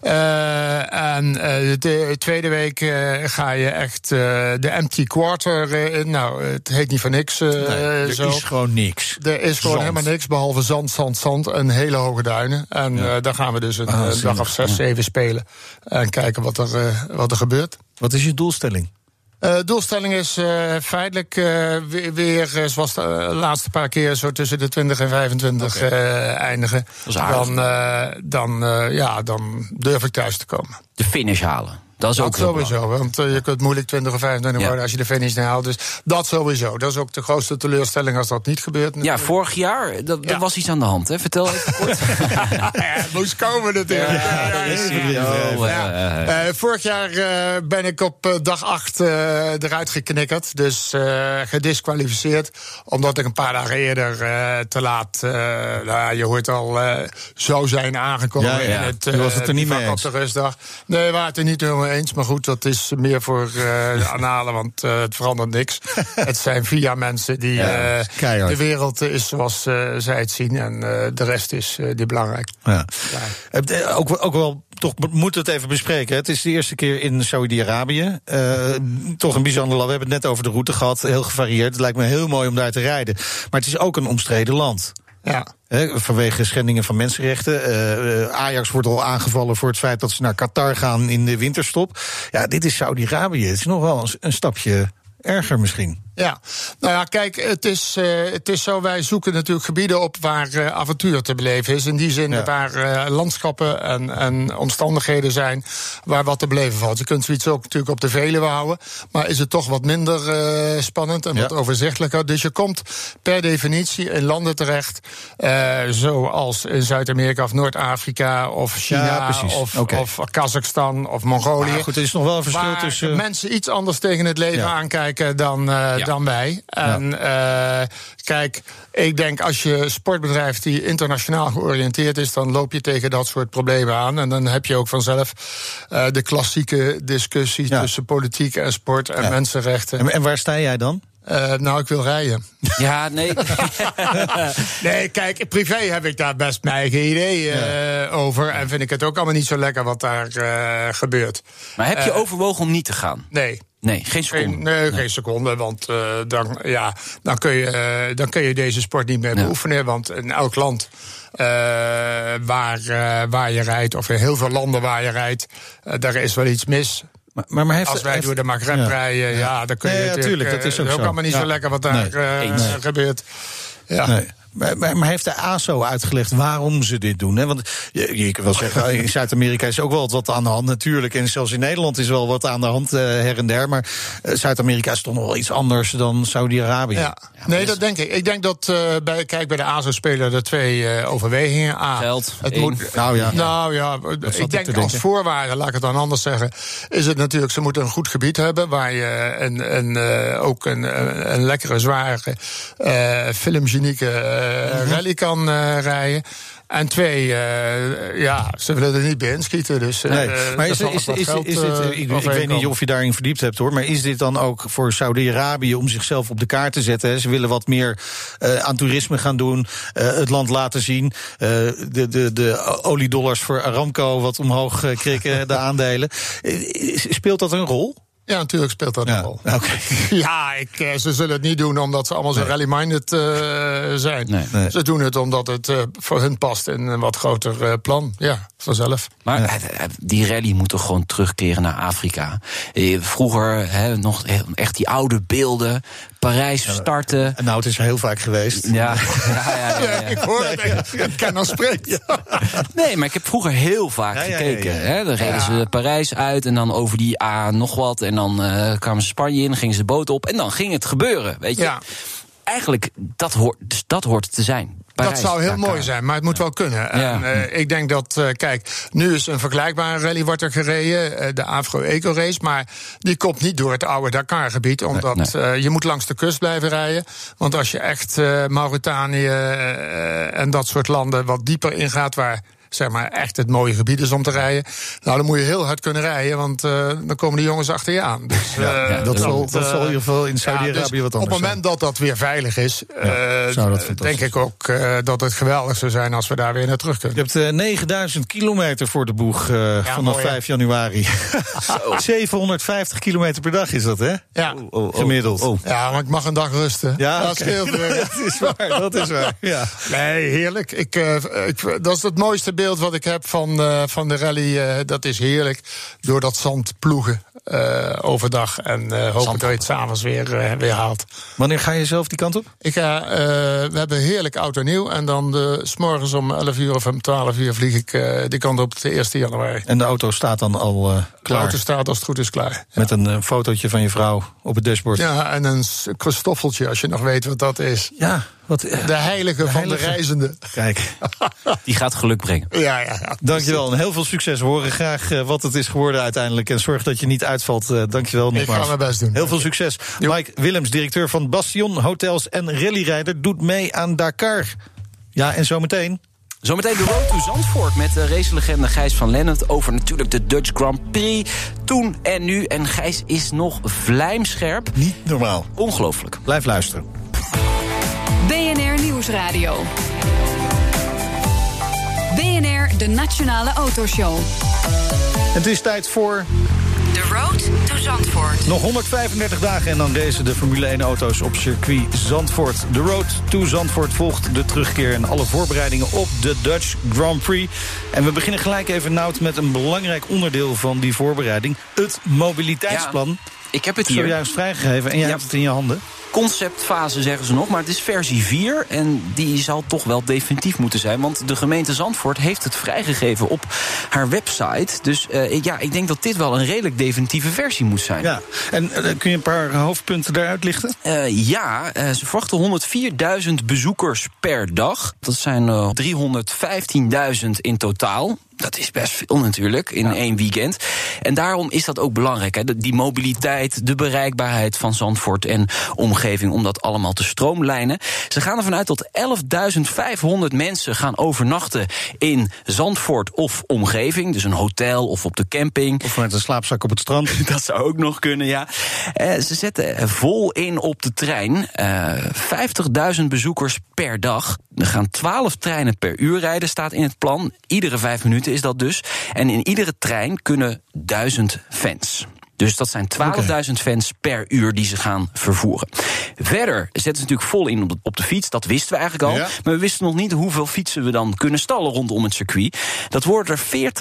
en de tweede week ga je echt de empty quarter in. Nou, het heet niet voor niks. nee, er zo. is gewoon niks. Er is gewoon zand. helemaal niks, behalve zand, zand, zand en hele hoge duinen. En ja. daar gaan we dus een Ah, dag zinnig. of zes, zeven spelen. En kijken wat er, uh, wat er gebeurt. Wat is je doelstelling? Uh, doelstelling is uh, feitelijk uh, weer, weer zoals de laatste paar keer, zo tussen de 20 en 25 Oké. eindigen. Dat is aardig. Dan, dan, ja, dan durf ik thuis te komen. De finish halen. Dat is Dat ook sowieso, want uh, je kunt moeilijk 20 of 25 Ja. worden als je de finish niet haalt. Dus dat sowieso. Dat is ook de grootste teleurstelling als dat niet gebeurt. Ja, vorig jaar, dat, Ja. er was iets aan de hand. Hè? Vertel even kort. ja, het moest komen natuurlijk. Ja, ja, dat is ja, het. ja. Ja. eh, Eh, vorig jaar eh, ben ik op eh, dag 8 eruit geknikkerd. Dus eh, gedisqualificeerd. Omdat ik een paar dagen eerder eh, te laat, eh, nou, ja, je hoort al, eh, zou zijn aangekomen. Ja, ja. In het, was het er niet mee op de rustdag. Nee, we waren het er niet, mee eens. Maar goed, dat is meer voor uh, analen, want uh, het verandert niks. het zijn via mensen die ja, uh, de wereld is zoals zij het zien. En de rest is die belangrijk. Ja. Ook, ook wel toch moet het even bespreken. Het is de eerste keer in Saudi-Arabië. Uh, toch een bijzonder land. We hebben het net over de route gehad. Heel gevarieerd. Het lijkt me heel mooi om daar te rijden. Maar het is ook een omstreden land. Ja. vanwege schendingen van mensenrechten. Uh, Ajax wordt al aangevallen voor het feit dat ze naar Qatar gaan in de winterstop. Ja, dit is Saudi-Arabië. Het is nog wel een stapje erger misschien. Ja, nou ja, kijk, het is, uh, het is zo, wij zoeken natuurlijk gebieden op waar uh, avontuur te beleven is. In die zin ja. waar uh, landschappen en, en omstandigheden zijn waar wat te beleven valt. Je kunt zoiets ook natuurlijk op de Veluwe houden, maar is het toch wat minder spannend en ja. wat overzichtelijker. Dus je komt per definitie in landen terecht, zoals in Zuid-Amerika of Noord-Afrika of China ja, of, okay. of Kazachstan of Mongolië. Maar goed, er is nog wel een verschil tussen... mensen iets anders tegen het leven aankijken dan dan wij. En ja. uh, kijk, ik denk als je sportbedrijf die internationaal georiënteerd is, dan loop je tegen dat soort problemen aan. En dan heb je ook vanzelf uh, de klassieke discussie ja. tussen politiek en sport en ja. mensenrechten. En, en waar sta jij dan? Uh, nou, ik wil rijden. Ja, nee. nee, kijk, privé heb ik daar best mijn eigen idee uh, ja. over. En vind ik het ook allemaal niet zo lekker wat daar uh, gebeurt. Maar heb je overwogen om niet te gaan? Nee. Nee, geen seconde. Geen, nee, nee, geen seconde. Want uh, dan, ja, dan, kun je, uh, dan kun je deze sport niet meer beoefenen. Ja. Want in elk land uh, waar, waar je rijdt, of in heel veel landen waar je rijdt, daar is wel iets mis. Maar, maar, maar heeft, Als wij heeft, door de Maghreb ja. rijden, ja, ja dan kun je. Nee, ja, tuurlijk, dat is ook, ook allemaal niet zo lekker wat daar nee. gebeurt. Ja. Maar, heeft de ASO uitgelegd waarom ze dit doen? Hè? Want je, je kan wel zeggen, in Zuid-Amerika is ook wel wat aan de hand natuurlijk. En zelfs in Nederland is wel wat aan de hand uh, her en der. Maar uh, Zuid-Amerika is toch nog wel iets anders dan Saudi-Arabië. Ja. ja nee, dat denk ik. Ik denk dat, uh, bij, kijk, bij de ASO spelen er twee overwegingen. A, Geld. Het moet, nou ja, nou, ja ik denk als voorwaarde, laat ik het dan anders zeggen, is het natuurlijk, ze moeten een goed gebied hebben waar je een, een, ook een, een lekkere, zware, filmgenieke uh, rally kan uh, rijden. En twee, uh, ja, ze willen er niet bij inschieten. Dus, nee. maar is, is, is, geld, is dit, ik, ik weet niet of je daarin verdiept hebt hoor, maar is dit dan ook voor Saudi-Arabië om zichzelf op de kaart te zetten? Ze willen wat meer aan toerisme gaan doen, het land laten zien. de, de, de oliedollars voor Aramco wat omhoog krikken, de aandelen. Speelt dat een rol? Ja, natuurlijk speelt dat ja. een rol. Okay. Ja, ik, uh, ze zullen het niet doen omdat ze allemaal zo rally-minded uh, zijn. Nee, nee. Ze doen het omdat het uh, voor hun past in een wat groter plan. Ja, vanzelf. Maar ja. die rally moet toch gewoon terugkeren naar Afrika. Vroeger hè, nog echt die oude beelden. Parijs starten. Nou, het is heel vaak geweest. Ja, ja, ja, ja ik hoor het echt. Ik ken al spreken. Nee, maar ik heb vroeger heel vaak gekeken. Hè. Dan reden ze Parijs uit en dan over die A nog wat. En dan uh, kwamen ze Spanje in, gingen ze de boot op. En dan ging het gebeuren, weet je. Eigenlijk, dat hoort, dus dat hoort te zijn. Parijs, dat zou heel mooi zijn, maar het moet ja. wel kunnen. Ja. En, uh, ik denk dat, uh, kijk, nu is een vergelijkbare rally wordt er gereden, uh, de Afro Eco Race, maar die komt niet door het oude Dakar-gebied, omdat nee, nee. je moet langs de kust blijven rijden. Want als je echt Mauritanië en dat soort landen wat dieper ingaat, waar zeg maar echt het mooie gebied is om te rijden. Nou, dan moet je heel hard kunnen rijden, want uh, dan komen die jongens achter je aan. Dus, uh, ja, ja, dat, zal, dat zal in ieder geval in Saudi-Arabië ja, dus wat anders Op het moment zijn. dat dat weer veilig is, uh, denk ik ook dat het geweldig zou zijn als we daar weer naar terug kunnen. Je hebt 9000 kilometer voor de boeg vanaf mooi, 5 januari. 750 kilometer per dag is dat, hè? Ja. Oh, oh, Gemiddeld. Oh. Ja, maar ik mag een dag rusten. Ja, dat okay. scheelt weer. dat is waar, dat is waar. Ja. Nee, heerlijk. Ik, ik, dat is het mooiste beeld wat ik heb van, uh, van de rally, uh, dat is heerlijk. Door dat zand ploegen uh, overdag. En hopen dat je het s'avonds weer, weer haalt. Wanneer ga je zelf die kant op? Ik ga, we hebben heerlijk oud en nieuw. En dan de, s morgens om 11 uur of om 12 uur vlieg ik die kant op de 1 januari. En de auto staat dan al klaar? De auto staat als het goed is klaar. Met ja. een fotootje van je vrouw op het dashboard? Ja, en een Christoffeltje, als je nog weet wat dat is. Ja. Wat, de heilige de van heilige. de reizende. Kijk. Die gaat geluk brengen. Ja, ja, ja. Dankjewel en heel veel succes. We horen graag uh, wat het is geworden uiteindelijk. En zorg dat je niet uitvalt. Uh, dankjewel nogmaals. Ik ga mijn best doen. Heel veel succes. Jo. Mike Willems, directeur van Bastion Hotels en Rallyrijder, doet mee aan Dakar. Ja, en zometeen... Zometeen de Road to Zandvoort met de racelegende Gijs van Lennep... over natuurlijk de Dutch Grand Prix, toen en nu. En Gijs is nog vlijmscherp. Niet normaal. Ongelooflijk. Blijf luisteren. BNR Nieuwsradio. BNR, de Nationale Autoshow. Het is tijd voor The Road to Zandvoort. nog 135 dagen en dan deze de Formule 1-auto's op circuit Zandvoort. De Road to Zandvoort volgt de terugkeer en alle voorbereidingen op de Dutch Grand Prix. En we beginnen gelijk even, Nout, met een belangrijk onderdeel van die voorbereiding. Het mobiliteitsplan. Ik heb het hier. Zojuist vrijgegeven en jij Ja. hebt het in je handen. Conceptfase zeggen ze nog, maar het is versie 4. En die zal toch wel definitief moeten zijn. Want de gemeente Zandvoort heeft het vrijgegeven op haar website. Dus eh, ja, ik denk dat dit wel een redelijk definitieve versie moet zijn. Ja, en eh, kun je een paar hoofdpunten daaruit lichten? Eh, ja, ze verwachten 104.000 bezoekers per dag. Dat zijn eh, 315.000 in totaal. Dat is best veel natuurlijk in één weekend. En daarom is dat ook belangrijk. Hè? Die mobiliteit, de bereikbaarheid van Zandvoort en omgeving... om dat allemaal te stroomlijnen. Ze gaan ervan uit dat 11.500 mensen gaan overnachten in Zandvoort of omgeving. Dus een hotel of op de camping. Of met een slaapzak op het strand? Dat zou ook nog kunnen, ja. Eh, ze zetten vol in op de trein. Eh 50.000 bezoekers per dag. Er gaan 12 treinen per uur rijden, staat in het plan. Iedere vijf minuten is dat dus. En in iedere trein kunnen 1000 fans. Dus dat zijn 12.000 fans per uur die ze gaan vervoeren. Verder zetten ze natuurlijk vol in op de, op de fiets. Dat wisten we eigenlijk al. Ja. Maar we wisten nog niet hoeveel fietsen we dan kunnen stallen rondom het circuit. Dat worden er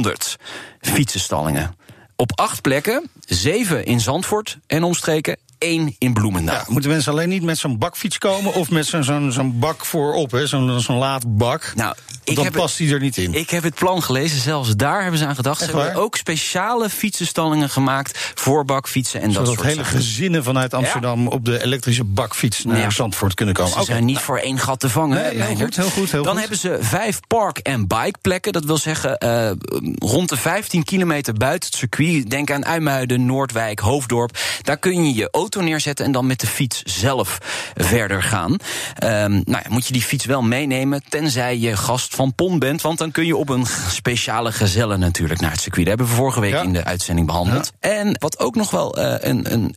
40.500 fietsenstallingen. Op acht plekken, zeven in Zandvoort en omstreken, één in Bloemendaal. Ja, moeten mensen alleen niet met zo'n bakfiets komen... of met zo'n zo'n zo'n bak voorop, hè? zo'n zo'n laadbak? Nou, Want dan heb past die er niet in. Ik heb het plan gelezen, zelfs daar hebben ze aan gedacht. Echt ze hebben waar? ook speciale fietsenstallingen gemaakt voor bakfietsen en dat soort hele zaken. gezinnen vanuit Amsterdam... op de elektrische bakfiets naar Ja. Zandvoort kunnen komen. Ze zijn niet voor één gat te vangen. Nee, heel goed, heel goed, heel Dan goed. hebben ze vijf park- en bikeplekken. Dat wil zeggen eh, rond de 15 kilometer buiten het circuit. Denk aan Uimuiden, Noordwijk, Hoofddorp. Daar kun je je auto neerzetten en dan met de fiets zelf verder gaan. Ehm, nou ja, moet je die fiets wel meenemen, tenzij je gast van PON bent. Want dan kun je op een speciale gezelle natuurlijk naar het circuit. Dat hebben we vorige week Ja. in de uitzending behandeld. En wat ook nog wel eh, een, een,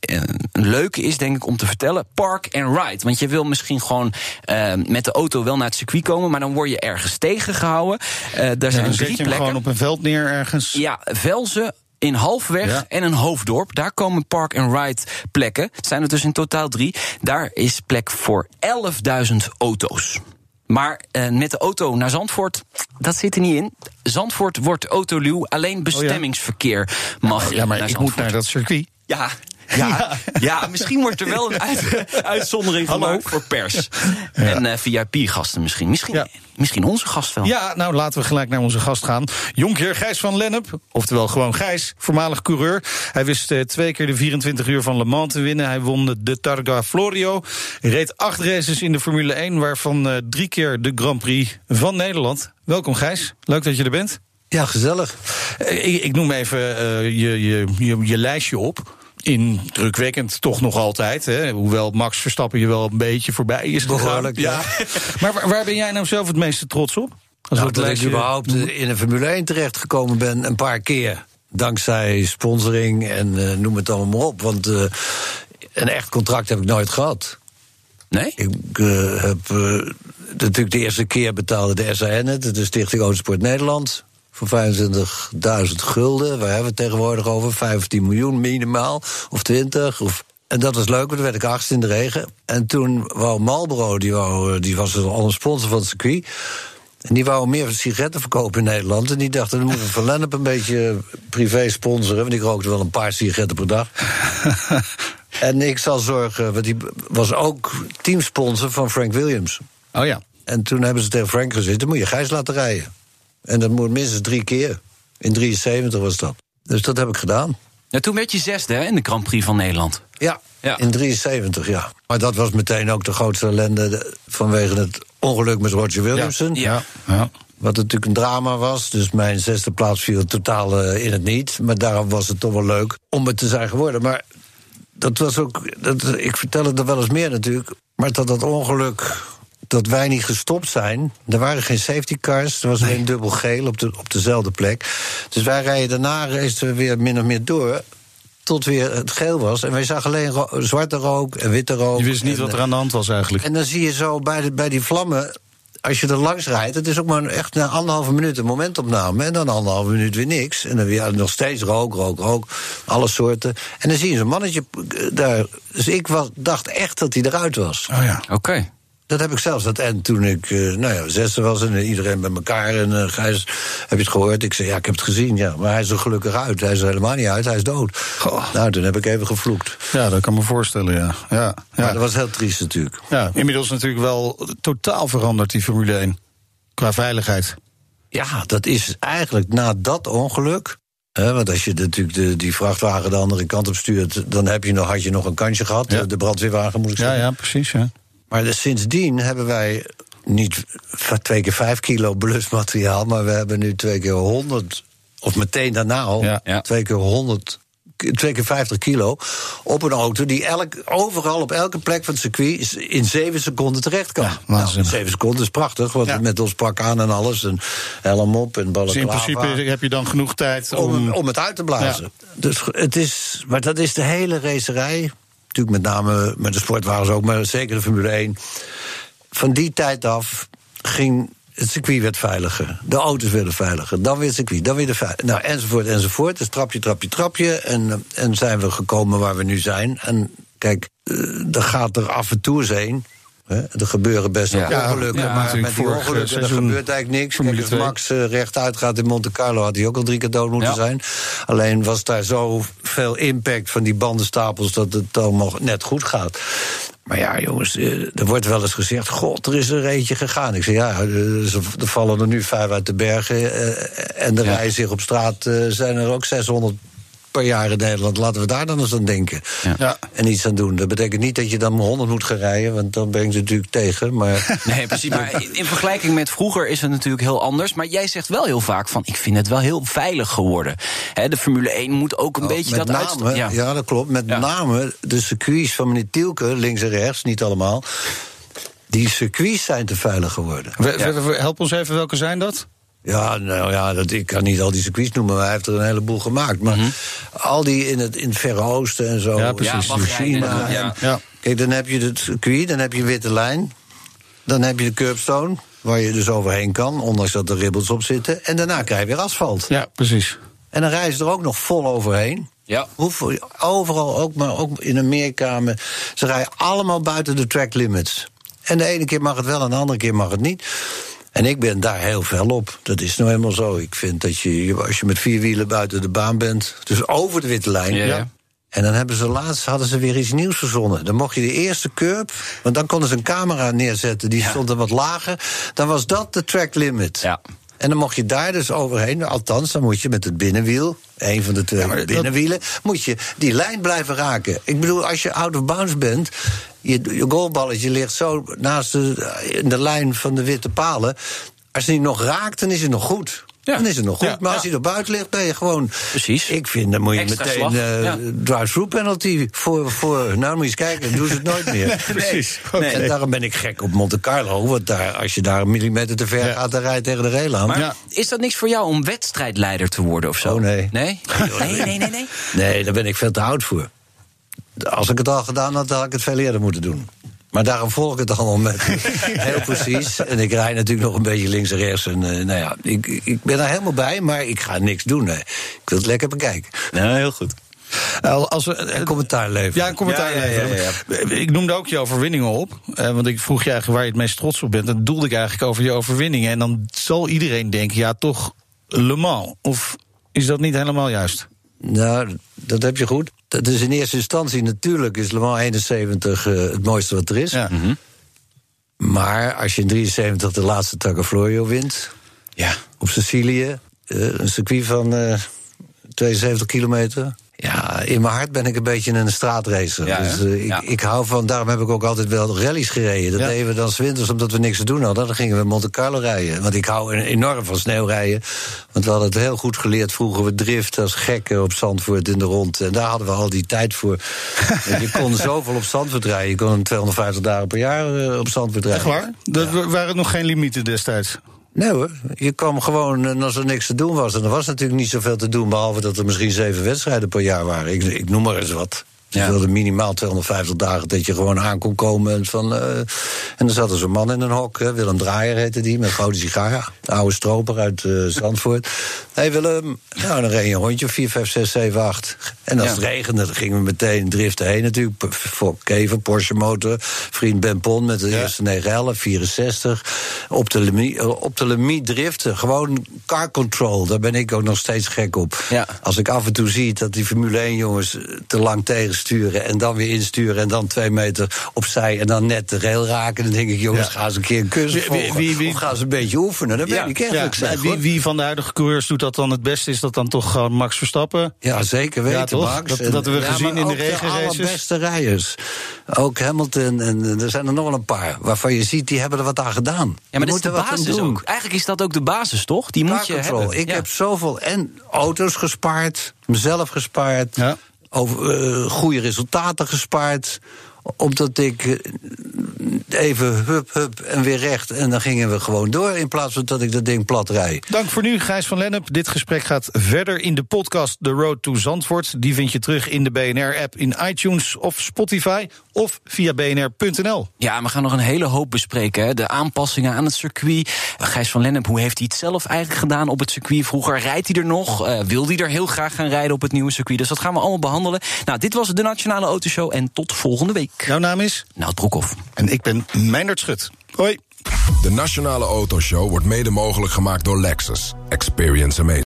een leuke is, denk ik, om te vertellen: park and ride. Want je wil misschien gewoon eh, met de auto wel naar het circuit komen, maar dan word je ergens tegengehouden. Eh daar Ja, zijn dan zet drie je hem plekken. gewoon op een veld neer ergens. Ja, Velzen. In Halfweg Ja. en een Hoofddorp. Daar komen park-and-ride plekken. Het zijn er dus in totaal drie. Daar is plek voor 11.000 auto's. Maar eh, met de auto naar Zandvoort, dat zit er niet in. Zandvoort wordt autoluw. Alleen bestemmingsverkeer mag Oh Ja, maar naar ik moet naar dat circuit. Ja, ja, ja. misschien wordt er wel een uit- uitzondering Hallo. gemaakt voor pers. En eh, VIP-gasten misschien. Misschien, Ja. misschien onze gast wel. Ja, nou laten we gelijk naar onze gast gaan. Jonkheer Gijs van Lennep, oftewel gewoon Gijs, voormalig coureur. Hij wist eh, twee keer de 24 uur van Le Mans te winnen. Hij won de- Targa Florio. Reed acht races in de Formule 1, waarvan eh, drie keer de Grand Prix van Nederland. Welkom Gijs, leuk dat je er bent. Ja, gezellig. Ik, ik noem even eh, je, je, je, je lijstje op. Indrukwekkend toch nog altijd. Hè? Hoewel Max Verstappen je wel een beetje voorbij is gegaan. Behoorlijk, ja. maar waar, waar ben jij nou zelf het meeste trots op? Als Nou, dat ik überhaupt eh, in een Formule 1 terechtgekomen ben, een paar keer. Dankzij sponsoring en eh, noem het allemaal maar op. Want eh, een echt contract heb ik nooit gehad. Nee? Ik eh, heb eh, natuurlijk de eerste keer betaalde de SAN het, de Stichting Autosport Nederland. Voor 25.000 gulden. Waar hebben we het tegenwoordig over? 15 miljoen minimaal. Of 20. Of, en dat was leuk, want toen werd ik achtste in de regen. En toen wou Marlboro, die, wou, die was al een sponsor van het circuit. En die wou meer sigaretten verkopen in Nederland. En die dachten, dan moeten we Van Lennep een beetje privé sponsoren. Want ik rookte wel een paar sigaretten per dag. en ik zal zorgen, want die was ook teamsponsor van Frank Williams. Oh ja. En toen hebben ze tegen Frank gezegd, dan moet je Gijs laten rijden. En dat moet minstens drie keer. In 73 was dat. Dus dat heb ik gedaan. Ja, toen werd je zesde hè, in de Grand Prix van Nederland. Ja, Ja. in 73, ja. Maar dat was meteen ook de grootste ellende de- vanwege het ongeluk met Roger Williamson. Ja. ja. Wat natuurlijk een drama was. Dus mijn zesde plaats viel totaal eh, in het niet. Maar daarom was het toch wel leuk om het te zijn geworden. Maar dat was ook. Dat, ik vertel het er wel eens meer natuurlijk. Maar dat dat ongeluk dat wij niet gestopt zijn. Er waren geen safety cars, er was alleen dubbel geel op, de, op dezelfde plek. Dus wij rijden daarna racen we weer min of meer door tot weer het geel was. En wij zagen alleen ro- zwarte rook en witte rook. Je wist niet en, wat er eh, aan de hand was eigenlijk. En dan zie je zo bij, de, bij die vlammen. Als je er langs rijdt, het is ook maar een- echt na anderhalve minuut een momentopname. En dan anderhalve minuut weer niks. En dan weer nog steeds rook, rook, rook. Alle soorten. En dan zie je zo'n mannetje eh, daar. Dus ik was, dacht echt dat hij eruit was. Oh ja. Oké. Dat heb ik zelfs. Dat en toen ik, eh, nou ja, zesde was en iedereen bij elkaar. En uh, Gijs, heb je het gehoord? Ik zei, ja, ik heb het gezien, ja. Maar hij is er gelukkig uit. Hij is er helemaal niet uit, hij is dood. Goh. Nou, toen heb ik even gevloekt. Ja, dat kan me voorstellen, ja. ja, Maar ja. dat was heel triest natuurlijk. ja. Inmiddels natuurlijk wel totaal veranderd, die Formule 1. Qua veiligheid. Ja, dat is eigenlijk na dat ongeluk. Want als je natuurlijk de, die vrachtwagen de andere kant op stuurt, dan heb je nog, had je nog een kansje gehad. Ja. De, brandweerwagen moet ik Ja, zeggen. ja, precies, ja. Maar dus sindsdien hebben wij niet twee keer vijf kilo belusmateriaal, maar we hebben nu twee keer 100, of meteen daarna al, Ja. Ja. twee keer 100. Twee keer 50 kilo op een auto die elk, overal op elke plek van het circuit in zeven seconden terecht kan. Ja, waanzinnig. zeven seconden is prachtig, want Ja. met ons pak aan en alles, en helm op en Dus balaclava. in principe heb je dan genoeg tijd om, om... om het uit te blazen. Dus het is, maar dat is de hele racerij. Natuurlijk met name met de sportwagens ook, maar zeker de Formule 1. Van die tijd af ging het circuit werd veiliger. De auto's werden veiliger. Dan weer het circuit, dan weer de veiligheid. Nou, enzovoort, enzovoort. Dus trapje, trapje, trapje. En, eh, en zijn we gekomen waar we nu zijn. En kijk, eh, er gaat er af en toe eens heen. Er gebeuren best wel Ja. ongelukken, Ja, maar met die vorig, ongelukken eh, er gebeurt eigenlijk niks. Kijk, als 2. Max eh, rechtuit gaat in Monte Carlo, had hij ook al drie keer dood moeten Ja. zijn. Alleen was daar zo veel impact van die bandenstapels dat het allemaal net goed gaat. Maar ja, jongens, eh, er wordt wel eens gezegd: God, er is er eentje gegaan. Ik zeg ja, eh, ze- er vallen er nu vijf uit de bergen. eh, En er rijden zich op straat eh, zijn er ook 600 per jaar in Nederland. Laten we daar dan eens aan denken. Ja. En iets aan doen. Dat betekent niet dat je dan 100 moet gaan rijden, want dan ben ik natuurlijk tegen. Maar Nee, precies. Maar in- in vergelijking met vroeger is het natuurlijk heel anders. Maar jij zegt wel heel vaak van, ik vind het wel heel veilig geworden. Hè, de Formule 1 moet ook een beetje Oh, met dat name, uitst- ja. dat klopt. Met Ja. name de circuits van meneer Tielke, links en rechts, niet allemaal. Die circuits zijn te veilig geworden. We- we- we- Help ons even, welke zijn dat? Ja, nou ja, dat, ik kan niet al die circuits noemen, maar hij heeft er een heleboel gemaakt. Maar al die in het, in het Verre Oosten en zo, Ja, precies. Ja, China. en-. Kijk, dan heb je het circuit, dan heb je een witte lijn. Dan heb je de curbstone, waar je dus overheen kan, ondanks dat er ribbels op zitten. En daarna krijg je weer asfalt. Ja, precies. En dan rijden ze er ook nog vol overheen. Ja. Hoeveel, overal, ook, maar ook in Amerika. me- Ze rijden allemaal buiten de track limits. En de ene keer mag het wel en de andere keer mag het niet. En ik ben daar heel fel op. Dat is nou helemaal zo. Ik vind dat je, als je met vier wielen buiten de baan bent, dus over de witte lijn. Ja, ja. En dan hebben ze laatst hadden ze weer iets nieuws verzonnen. Dan mocht je de eerste curb, want dan konden ze een camera neerzetten, die stond er wat lager. Dan was dat de track limit. Ja. En dan mocht je daar dus overheen. Althans, dan moet je met het binnenwiel, een van de twee dat- binnenwielen, moet je die lijn blijven raken. Ik bedoel, als je out of bounds bent, je, je goalballetje ligt zo naast de, in de lijn van de witte palen. Als hij nog raakt, dan is het nog goed. Ja. Dan is het nog goed. Ja. Maar als hij er buiten ligt, ben je gewoon. Precies. Ik vind, dan moet je Extra meteen ja. drive-through penalty voor, voor. Nou, moet je eens kijken, dan doen ze het nooit meer. precies. Nee. En daarom ben ik gek op Monte Carlo. Want daar, als je daar een millimeter te ver Ja. gaat, dan rij je tegen de rail aan. Maar Ja. is dat niks voor jou om wedstrijdleider te worden of zo? Oh, nee. Nee? Nee, nee, nee, nee. Nee, daar ben ik veel te oud voor. Als ik het al gedaan had, had ik het veel eerder moeten doen. Maar daarom volg ik het allemaal met heel precies. En ik rij natuurlijk nog een beetje links en rechts. En eh, nou ja, ik, ik ben er helemaal bij, maar ik ga niks doen. Nee. Ik wil het lekker bekijken. Nou, heel goed. Eh, Als we, En commentaar leveren. Ja, een commentaar Ja, ja, ja, leveren. Ik noemde ook je overwinningen op. eh, want ik vroeg je eigenlijk waar je het meest trots op bent. En dat doelde ik eigenlijk over je overwinningen. En dan zal iedereen denken, ja, toch Le Mans. Of is dat niet helemaal juist? Nou, dat heb je goed. Dat is in eerste instantie natuurlijk is Le Mans 71 eh, het mooiste wat er is. Ja. Maar als je in 73 de laatste Targa Florio wint... Ja. op Sicilië, eh, een circuit van eh 72 kilometer... Ja, in mijn hart ben ik een beetje een straatracer. Ja, dus eh, ik, Ja. ik hou van, daarom heb ik ook altijd wel rallies gereden. Dat Ja. deden we dan 's winters omdat we niks te doen hadden. Dan gingen we Monte Carlo rijden. Want ik hou enorm van sneeuwrijden. Want we hadden het heel goed geleerd vroeger. We driften als gekken op Zandvoort in de rond. En daar hadden we al die tijd voor. Je kon zoveel op Zandvoort rijden. Je kon 250 dagen per jaar eh, op Zandvoort rijden. Echt waar? Er waren nog geen limieten destijds. Nee hoor, je kwam gewoon en als er niks te doen was. En er was natuurlijk niet zoveel te doen, behalve dat er misschien zeven wedstrijden per jaar waren. Ik, ik noem maar eens wat. Je Ja. wilde minimaal 250 dagen dat je gewoon aan kon komen. En, van, eh, en er zat er zo'n man in een hok, hè, Willem Draaier heette die, met grote sigaar. De oude stroper uit eh, Zandvoort. Hé hey Willem, nou dan reed je een rondje, 4, 5, 6, 7, 8. En als Ja. het regende, dan gingen we meteen driften heen natuurlijk. Voor Kever, Porsche motor. Vriend Ben Pon met de eerste 911, 64. Op de, eh, op de limiet driften. Gewoon car control, daar ben ik ook nog steeds gek op. Als ik af en toe zie dat die Formule 1 jongens te lang tegensturen... en dan weer insturen en dan twee meter opzij... en dan net de rail raken, dan denk ik... jongens, Ja. gaan ze een keer een cursus volgen. wie- wie- Of gaan ze een beetje oefenen, dat Ja. weet ik eigenlijk Ja, zeg, wie, wie van de huidige coureurs doet dat dan het beste? Is dat dan toch gewoon Max Verstappen? Ja, zeker weten, Ja, toch? Max. Dat- En- dat hebben we gezien in de ook regenraces. De allerbeste rijders. Ook Hamilton en eh, er zijn er nog wel een paar... waarvan je ziet, die hebben er wat aan gedaan. Ja, maar dat is de basis ook. Eigenlijk is dat ook de basis, toch? Die moet je hebben. Ik Ja. heb zoveel en auto's gespaard, mezelf gespaard, Ja. Over eh, goede resultaten gespaard omdat ik eh, even hup, hup en weer recht. En dan gingen we gewoon door. In plaats van dat ik dat ding plat rijd. Dank voor nu, Gijs van Lennep. Dit gesprek gaat verder in de podcast The Road to Zandvoort. Die vind je terug in de BNR-app in iTunes of Spotify of via bnr.nl. Ja, we gaan nog een hele hoop bespreken. Hè. De aanpassingen aan het circuit. Gijs van Lennep, hoe heeft hij het zelf eigenlijk gedaan op het circuit? Vroeger rijdt hij er nog? Eh, wil hij er heel graag gaan rijden op het nieuwe circuit? Dus dat gaan we allemaal behandelen. Nou, dit was de Nationale Autoshow en tot volgende week. Jouw naam is? Nou, Broekhoff. En ik ben Meindert Schut. Hoi. De Nationale Autoshow wordt mede mogelijk gemaakt door Lexus. Experience amazing.